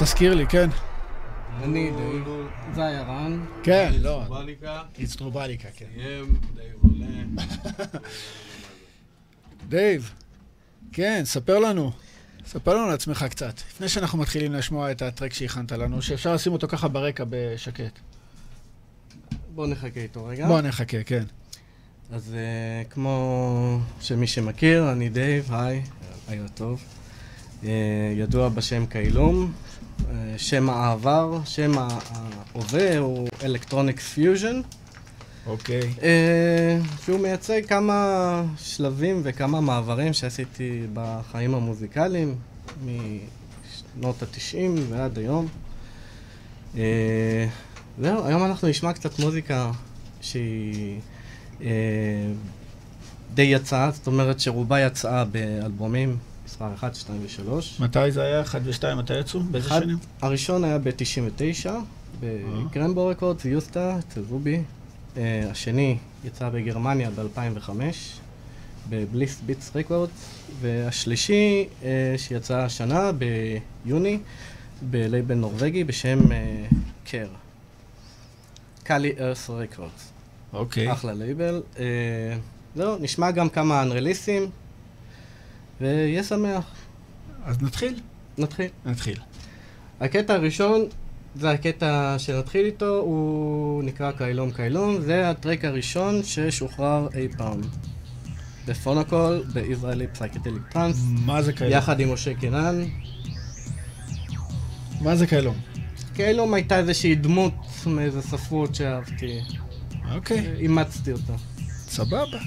תזכיר לי, כן. אני דייב, זה היה רן. כן, לא. בליקה, איצטרובליקה, כן. סיים, דייב עולה. דייב, כן, ספר לנו. ספר לנו על עצמך קצת, לפני שאנחנו מתחילים לשמוע את ה track שהכנת לנו, שאפשר לשים אותו ככה ברקע בשקט. בואו נחכה איתו רגע. בוא נחכה, כן. אז uh, כמו שמי שמכיר, אני דייב, היי, ערב טוב. Uh, ידוע בשם קיילום. שם העבר, שם ההווה הוא Electronics Fusion. אוקיי. Uh, שהוא מייצג כמה שלבים וכמה מעברים שעשיתי בחיים המוזיקליים, משנות התשעים ועד היום. Uh, זהו, היום אנחנו נשמע קצת מוזיקה שהיא uh, די יצאה, זאת אומרת שרובה יצאה באלבומים, מספר 1, 2 ו-3. מתי זה היה? 1 ו-2, מתי יצאו? באיזה שנים? הראשון היה ב-99, בקרמבו רקורדס, יוסטה, אצל רובי. Uh, השני יצא בגרמניה ב-2005, בבליס ביטס רקורדס, והשלישי uh, שיצא השנה ביוני, בלייבל נורבגי בשם קר. Kali Earth Records. אוקיי. אחלה לייבל. זהו, נשמע גם כמה unreleased ים, ויהיה שמח. אז נתחיל? נתחיל. נתחיל. הקטע הראשון, זה הקטע שנתחיל איתו, הוא נקרא קיילום קיילום, זה ה track הראשון ששוחרר אי פעם. בפונוקול, ב Israeli Psychedelic Trance, מה זה קיילום? יחד עם משה קינן. מה זה כאלום? קיילום הייתה איזושהי דמות מאיזה ספרות שאהבתי, אוקיי, אימצתי אותה. סבבה.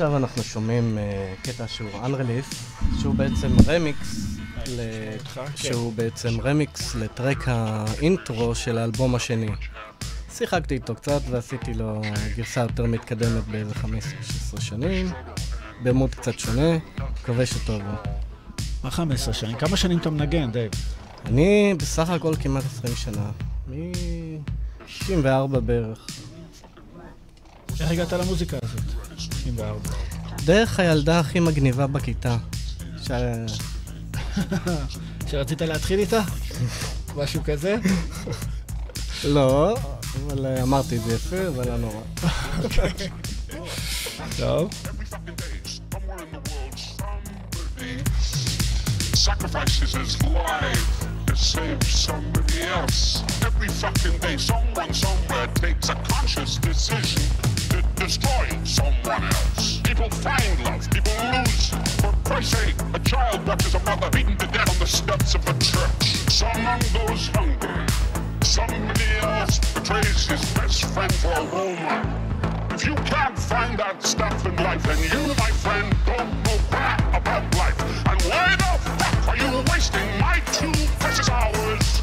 עכשיו אנחנו שומעים uh, קטע שהוא Unreleased, שהוא בעצם רמיקס, ל... שהוא בעצם רמיקס ל track האינטרו של האלבום השני. שיחקתי איתו קצת ועשיתי לו גרסה יותר מתקדמת באיזה 15-16 שנים, ב mood קצת שונה, מקווה שטוב. מה 15 שנים? כמה שנים אתה מנגן, דייב? אני בסך הכל כמעט 20 שנה, מ-64 בערך. איך הגעת למוזיקה הזאת? 64. דרך הילדה הכי מגניבה בכיתה. ש... שרצית להתחיל איתה? משהו כזה? לא, אבל אה, אמרתי את זה יפה, אבל לא נורא. טוב. Sacrifices his life to save somebody else. Every fucking day, someone somewhere takes a conscious decision to destroy someone else. People find love, people lose. For Christ's sake, a child watches a mother beaten to death on the steps of a church. Someone goes hungry. Somebody else betrays his best friend for a woman. If you can't find that stuff in life, then you, my friend, don't know crap about life. And why the fuck are you wasting my two precious hours?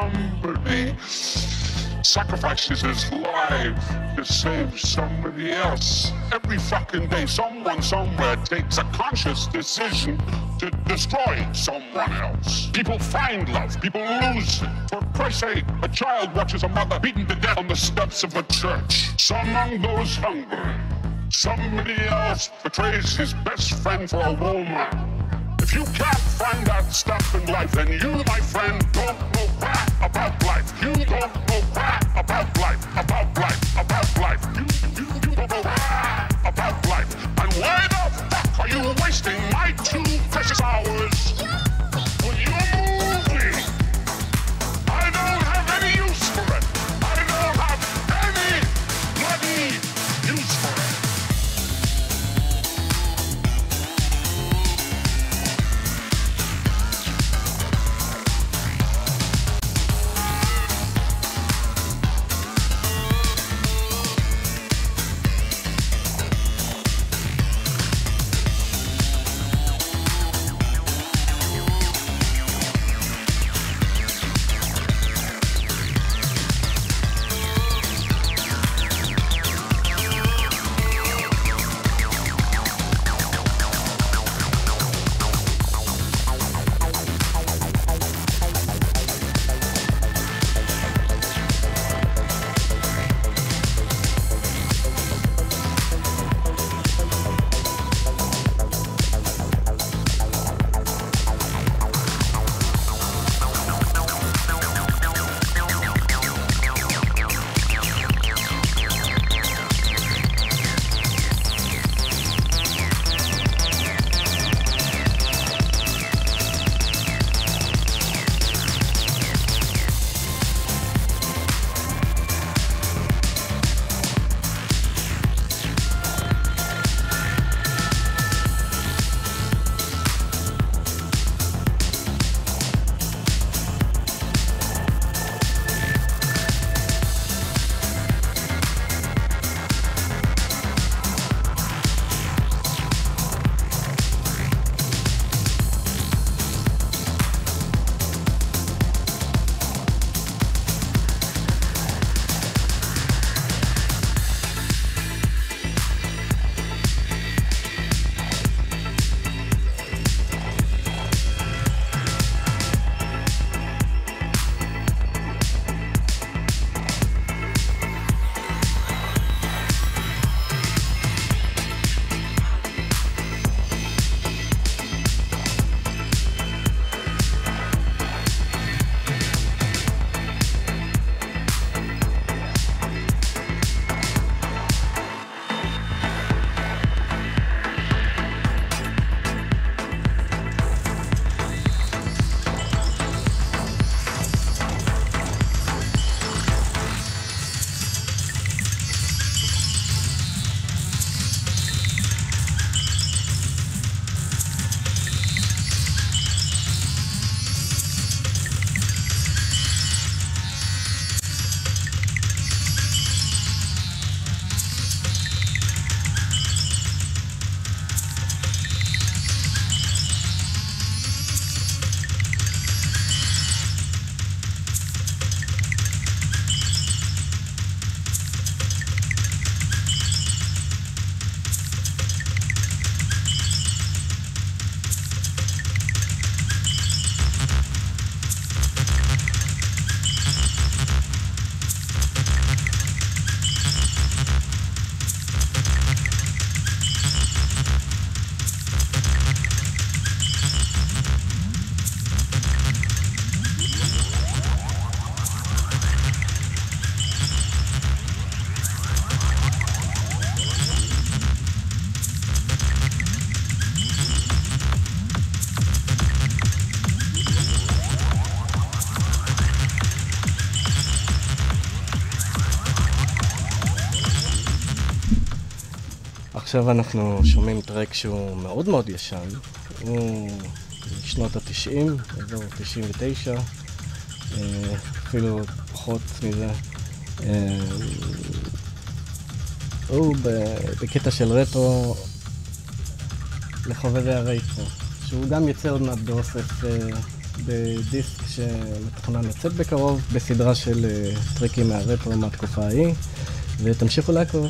Somebody sacrifices his life to save somebody else. Every fucking day, someone somewhere takes a conscious decision to destroy someone else. People find love, people lose it. For Christ's sake, a child watches a mother beaten to death on the steps of a church. Someone goes hungry. Somebody else betrays his best friend for a woman. If you can't find that stuff in life, then you, my friend, don't know crap about life. You don't know crap about life, עכשיו אנחנו שומעים טרק שהוא מאוד מאוד ישן. הוא משנות התשעים, אזור 99, אה, אפילו פחות מזה. אה, הוא בקטע של רטרו לחובבי הרייטרו, שהוא גם יצא עוד מעט באוסף אה, בדיסק שמתוכנן לצאת בקרוב, בסדרה של טריקים מהרטרו מהתקופה ההיא, ותמשיכו לעקוב.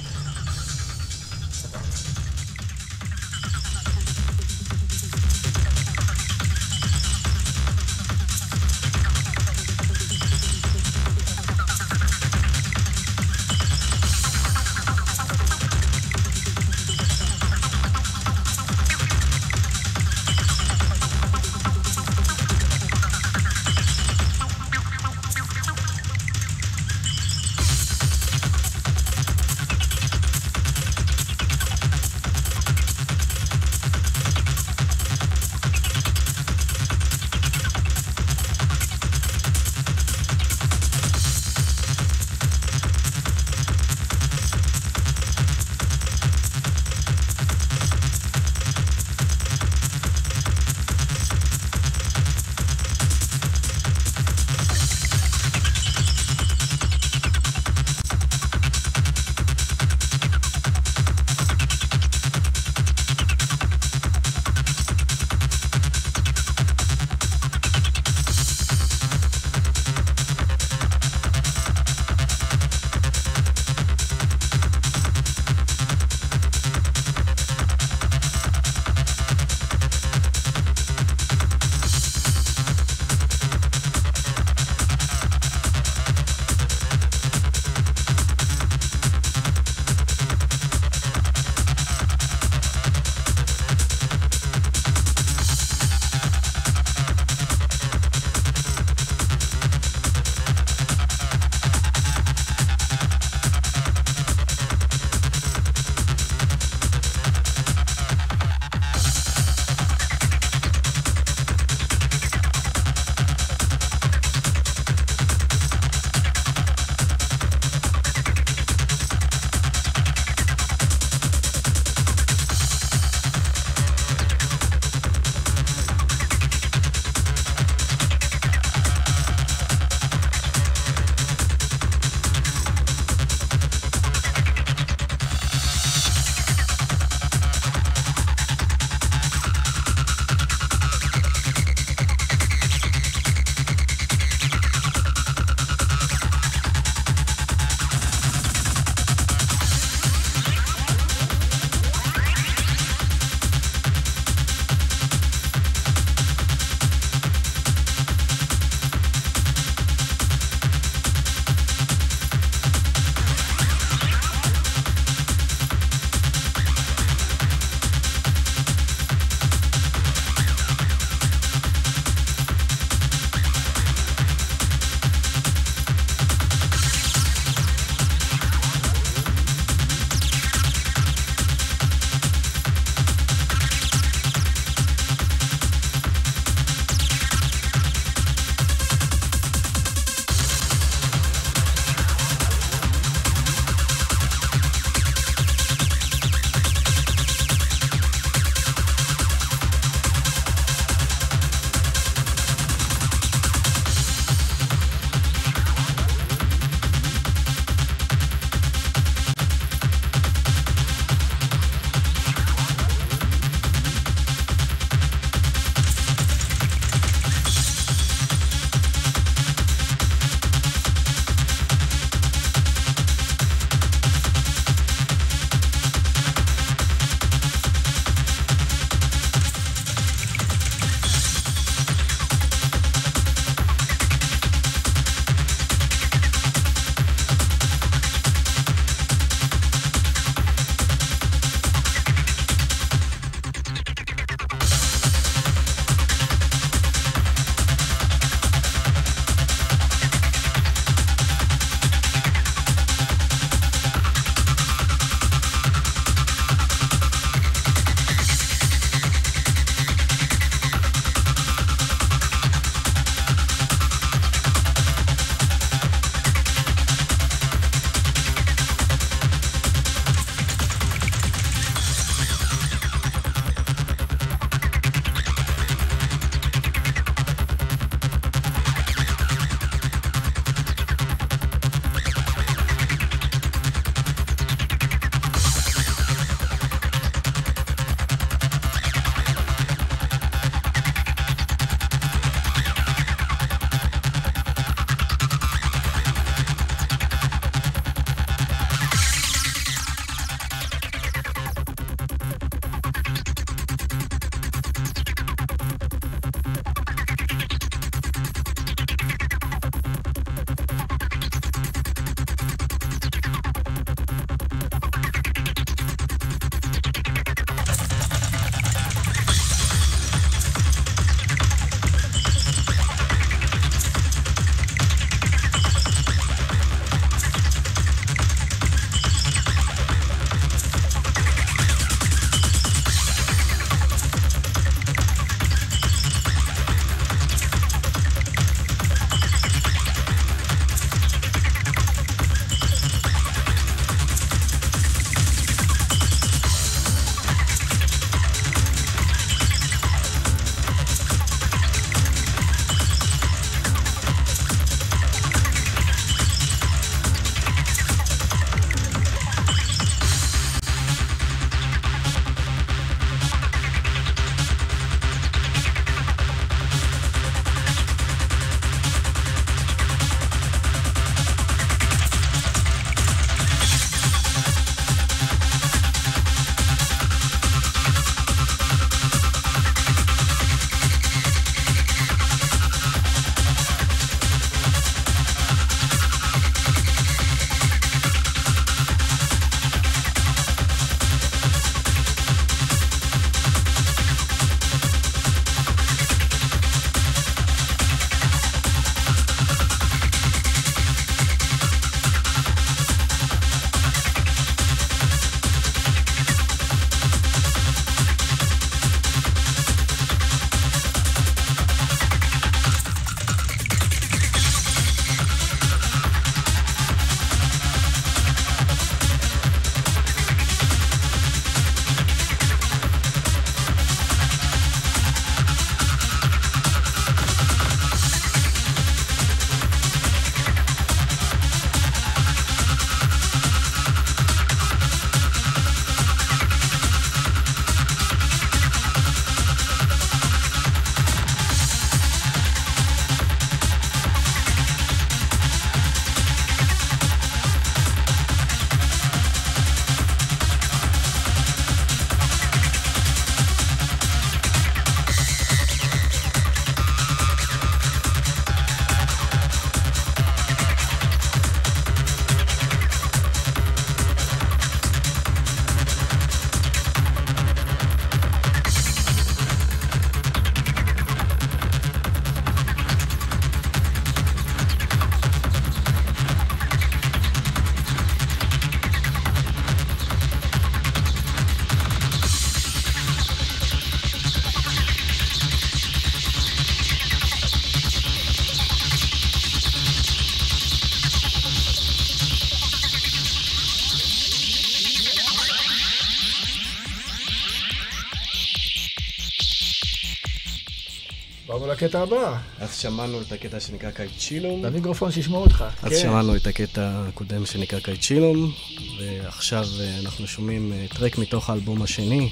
לקטע הבא. אז שמענו את הקטע שנקרא קייצ'ילום. למיקרופון שישמעו אותך. אז כן. שמענו את הקטע הקודם שנקרא קייצ'ילום, ועכשיו אה, אנחנו שומעים אה, טרק מתוך האלבום השני,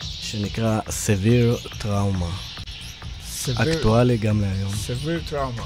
שנקרא Severe Trauma. סביר- אקטואלי גם להיום. סביר טראומה.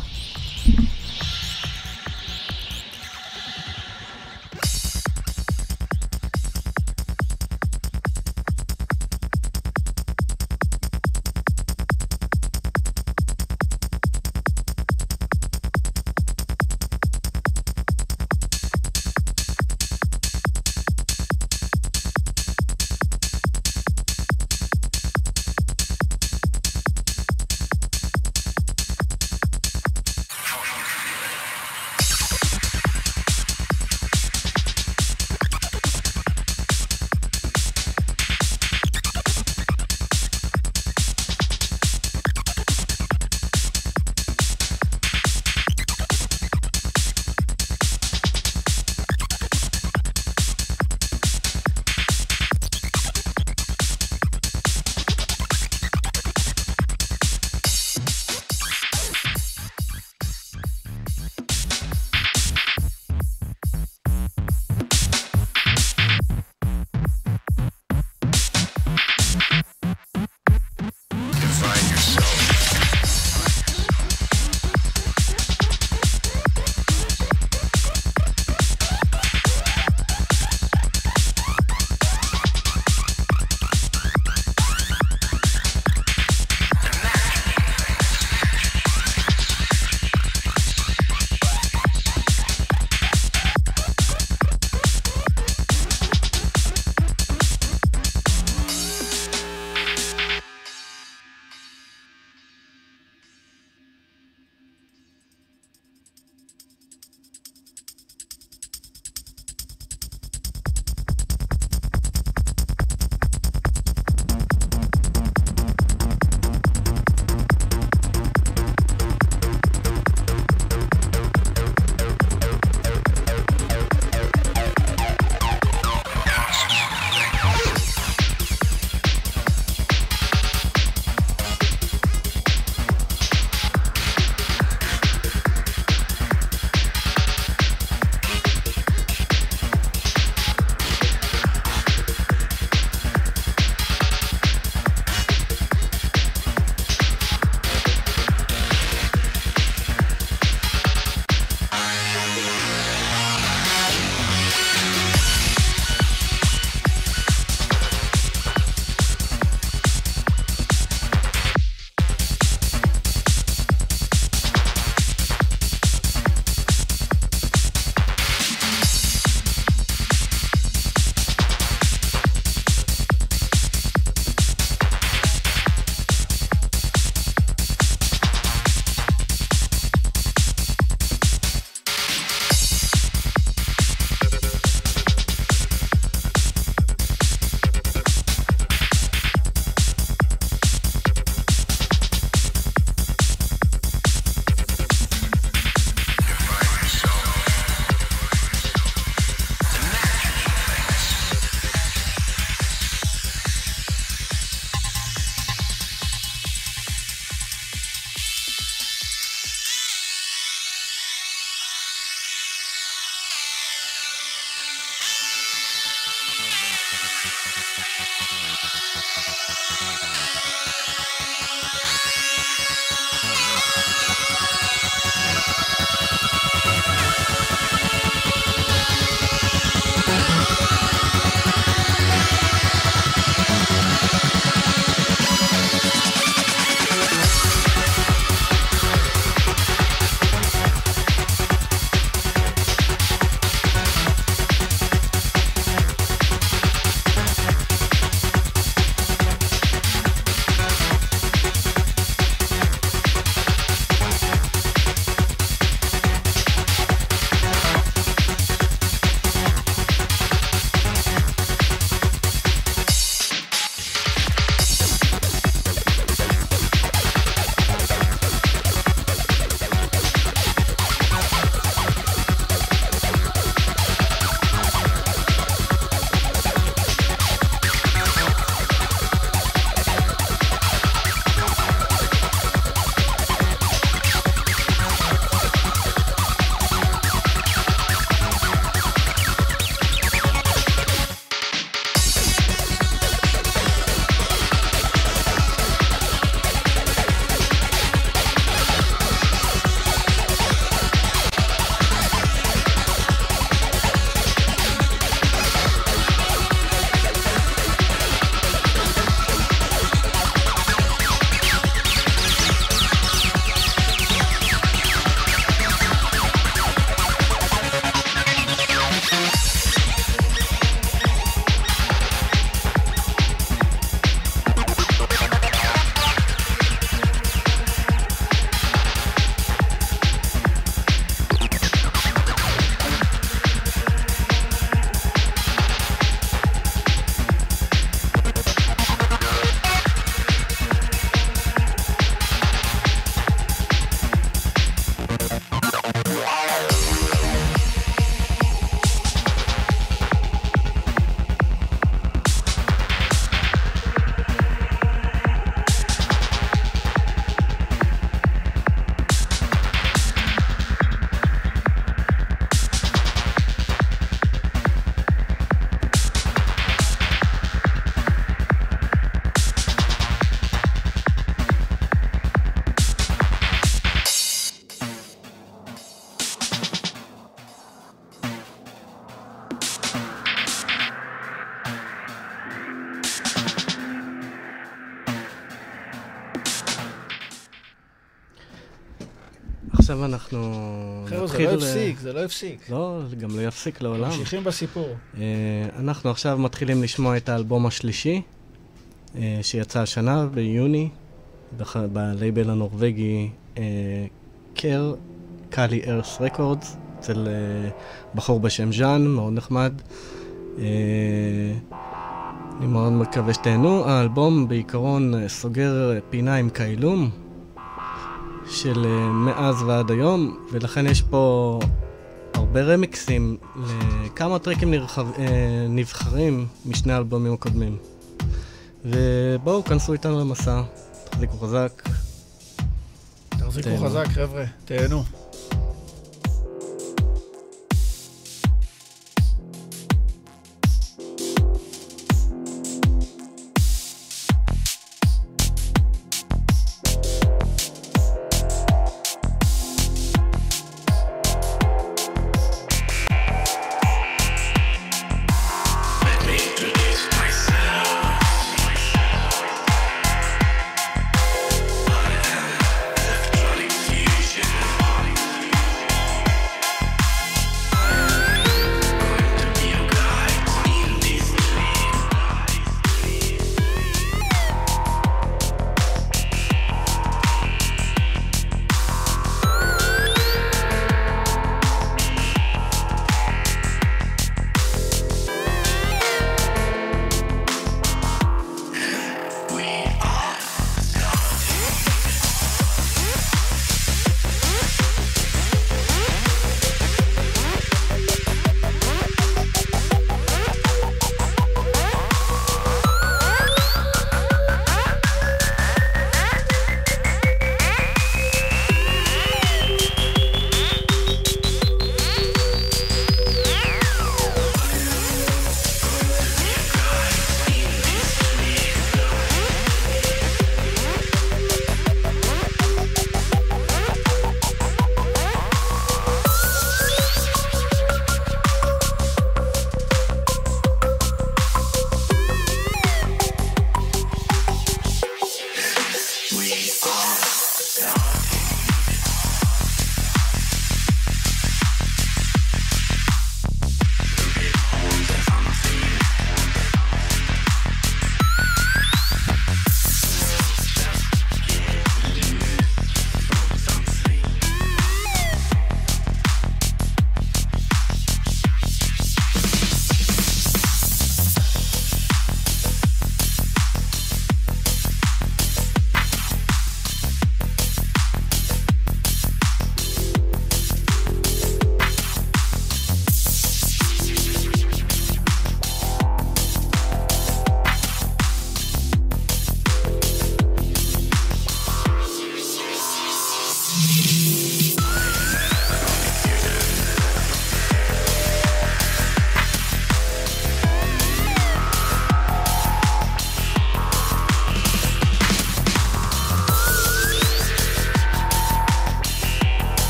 עכשיו אנחנו חבר'ה, זה. לא אה, הפסיק, זה לא הפסיק. לא, זה גם לא יפסיק לעולם. ממשיכים בסיפור. אה, אנחנו עכשיו מתחילים לשמוע את האלבום השלישי, אה, שיצא השנה, ביוני, בלייבל הנורבגי אה, קר, קאלי ארס רקורדס, אצל אה, בחור בשם ז'אן, מאוד נחמד. אה, אני מאוד מקווה שתהנו. האלבום בעיקרון אה, סוגר אה, פינה עם קיילום של אה, מאז ועד היום, ולכן יש פה הרבה רמיקסים לכמה טרקים נרחב, אה, נבחרים משני האלבומים הקודמים. ובואו, כנסו איתנו למסע, תחזיקו חזק. תחזיקו תהנו. חזק, חבר'ה, תהנו.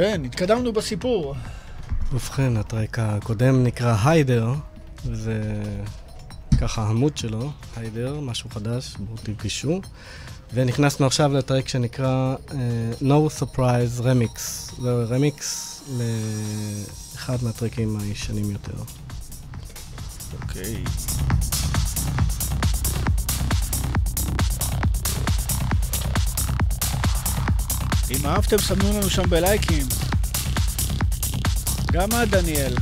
כן, התקדמנו בסיפור. ובכן, הטרק הקודם נקרא היידר, וזה ככה העמוד שלו, היידר, משהו חדש, בואו תפגשו. ונכנסנו עכשיו לטרק שנקרא uh, No Surprise Remix. זה רמיקס לאחד מהטרקים הישנים יותר. אוקיי. אם אהבתם, סמנו לנו שם בלייקים. גם את, דניאל.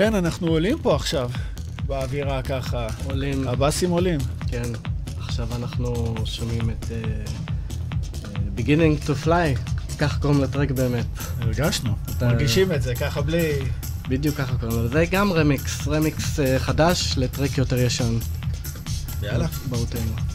כן, אנחנו עולים פה עכשיו, באווירה ככה. עולים, הבאסים עולים. כן. עכשיו אנחנו שומעים את אה, אה, Beginning to Fly, כך קוראים לטרק באמת. הרגשנו, אתה- מרגישים את זה, ככה בלי... בדיוק ככה קוראים לזה. זה גם רמיקס, רמיקס אה, חדש לטרק יותר ישן. יאללה, באותנו. בוא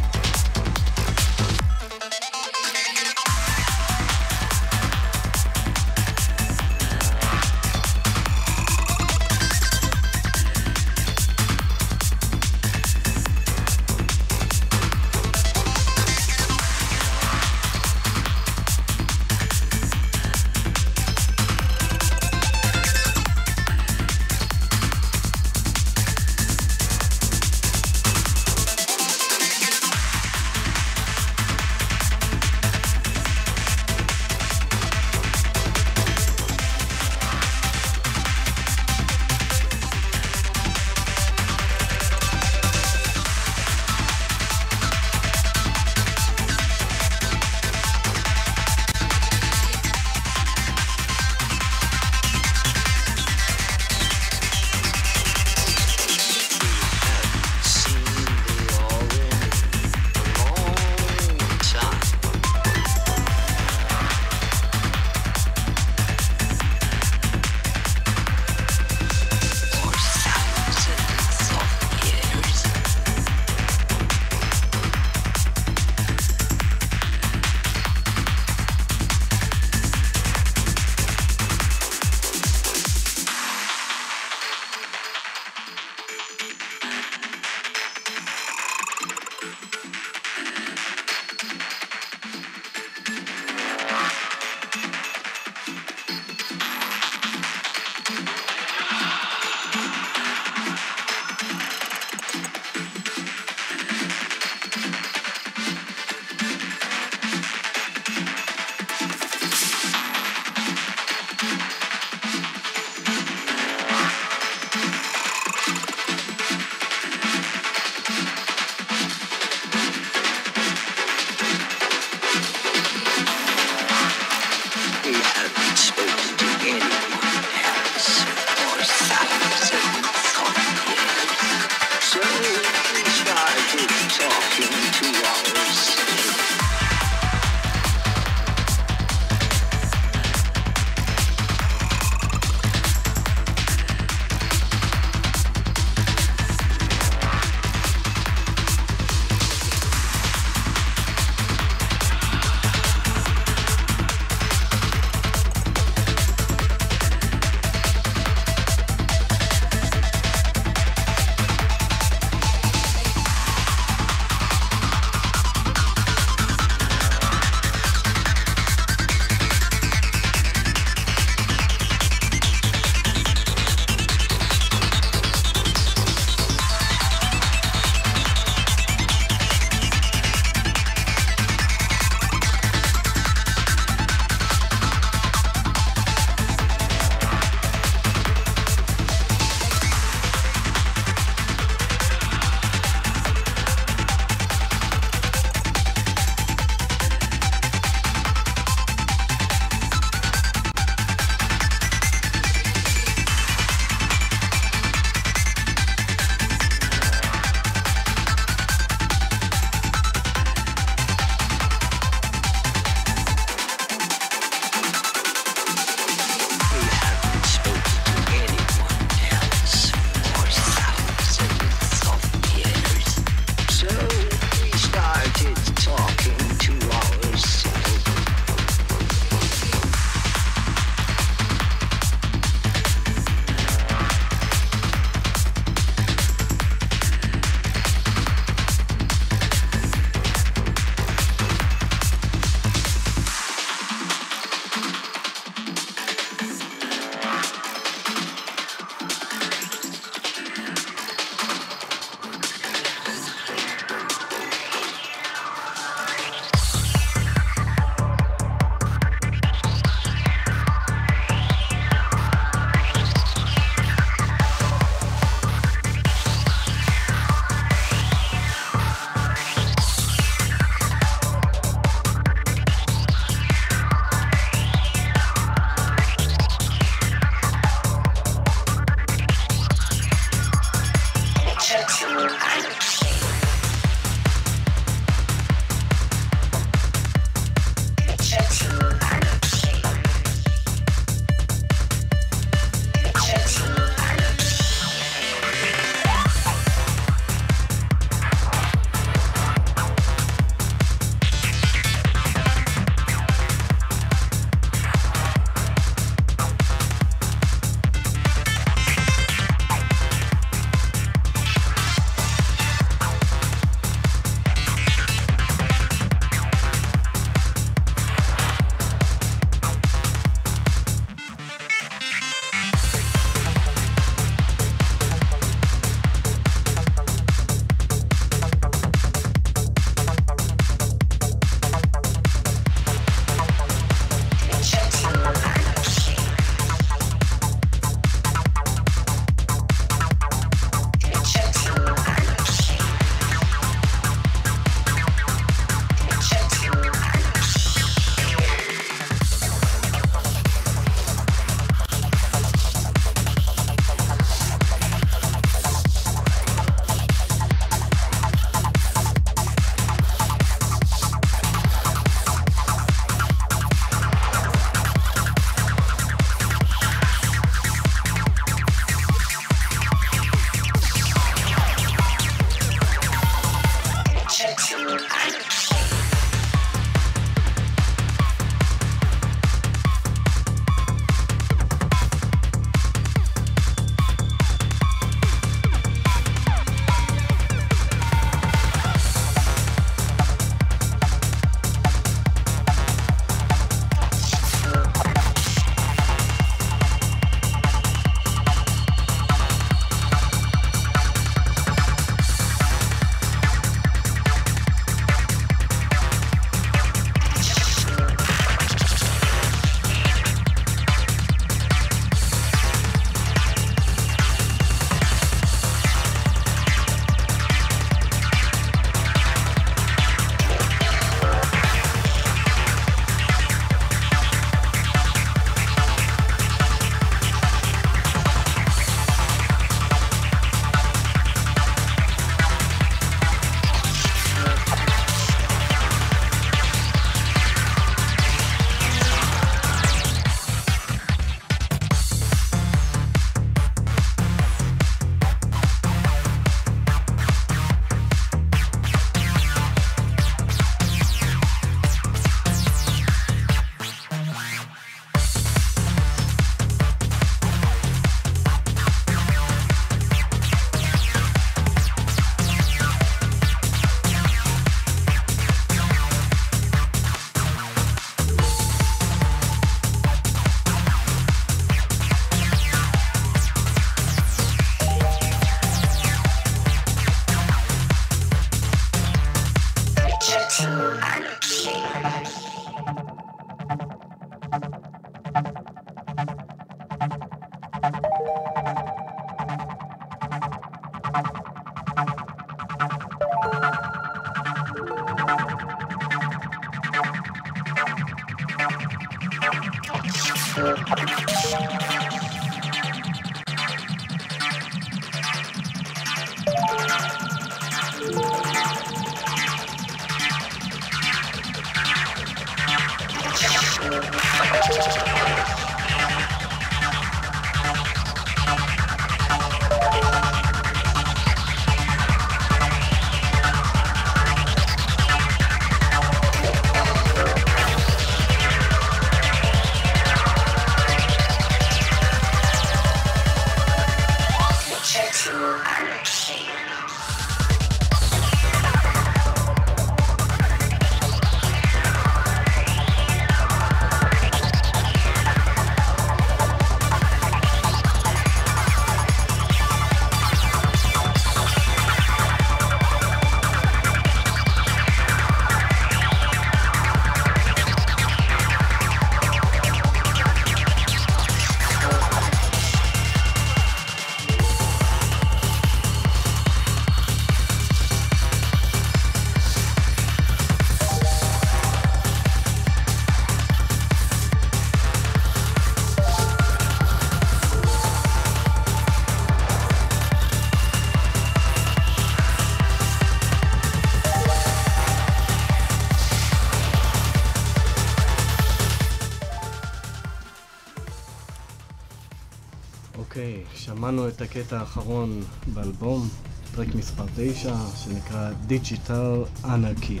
שמענו את הקטע האחרון באלבום, טרק מספר 9, שנקרא Digital Anarchy.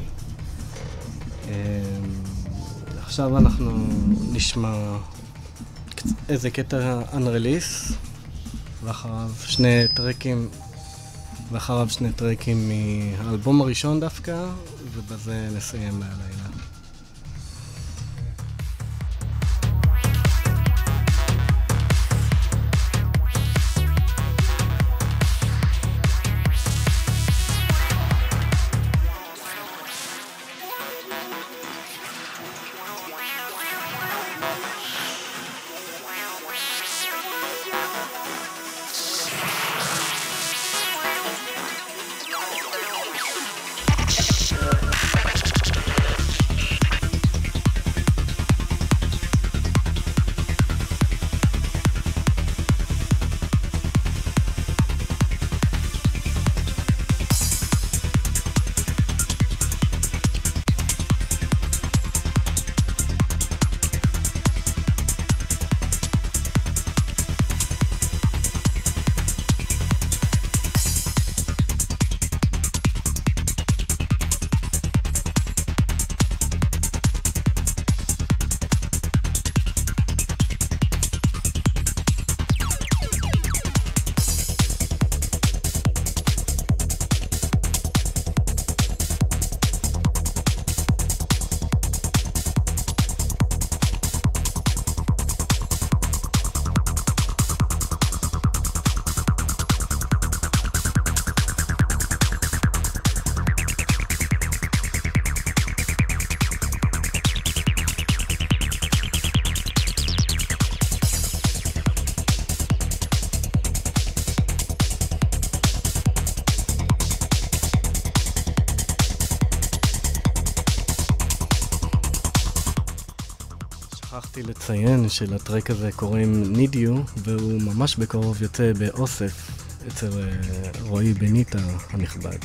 אמ, עכשיו אנחנו נשמע איזה קטע Unrelease, ואחריו שני טרקים, ואחריו שני טרקים מהאלבום הראשון דווקא, ובזה נסיים להלילה. לציין שלטרק הזה קוראים Need You, והוא ממש בקרוב יוצא באוסף אצל אה, רועי בניטה הנכבד.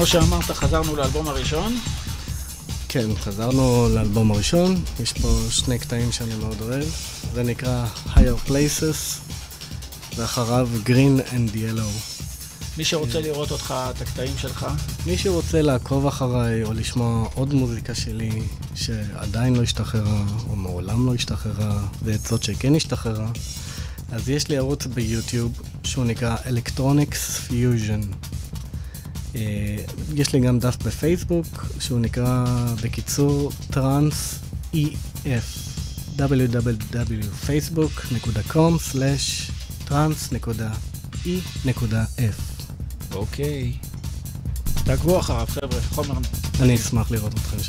כמו שאמרת, חזרנו לאלבום הראשון. כן, חזרנו לאלבום הראשון, יש פה שני קטעים שאני מאוד אוהב. זה נקרא Higher Places, ואחריו Green and Yellow. מי שרוצה לראות אותך, את הקטעים שלך, מי שרוצה לעקוב אחריי או לשמוע עוד מוזיקה שלי שעדיין לא השתחררה או מעולם לא השתחררה ואת זאת שכן השתחררה, אז יש לי ערוץ ביוטיוב שהוא נקרא Electronics Fusion. אה, יש לי גם דף בפייסבוק שהוא נקרא בקיצור טראנס EF www.facebook.com/trans.e.f אוקיי. תעקבו אחריו, חבר'ה, חומר... אני אשמח לראות אתכם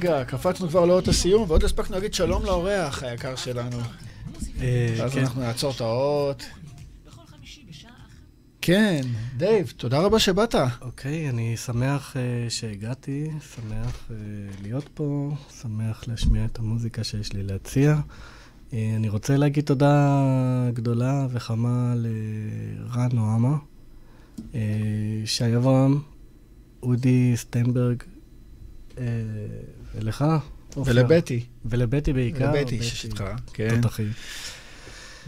רגע, קפצנו כבר לאות הסיום, ועוד הספקנו להגיד שלום לאורח היקר שלנו. אה, ואז כן. אנחנו נעצור את האות. כן, דייב, תודה רבה שבאת. אוקיי, אני שמח uh, שהגעתי, שמח uh, להיות פה, שמח להשמיע את המוזיקה שיש לי להציע. Uh, אני רוצה להגיד תודה גדולה וחמה לרן נועמה, uh, שי אברהם, אודי סטיינברג, uh, ולך, עופר. ולבטי, ולבטי בעיקר. ולבטי שאיתך, כן. תותחי.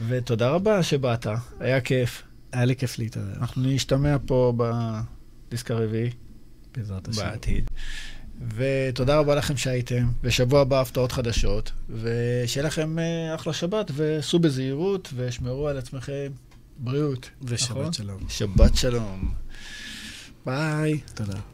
ותודה רבה שבאת, היה כיף. היה לי כיף להתארח, אנחנו נשתמע פה בדיסק הרביעי בעזרת השם. בעתיד. ותודה רבה לכם שהייתם, ושבוע הבא הפתעות חדשות, ושיהיה לכם אה, אחלה שבת, וסעו בזהירות, ושמרו על עצמכם בריאות. ושבת נכון? שלום. שבת שלום. ביי. תודה.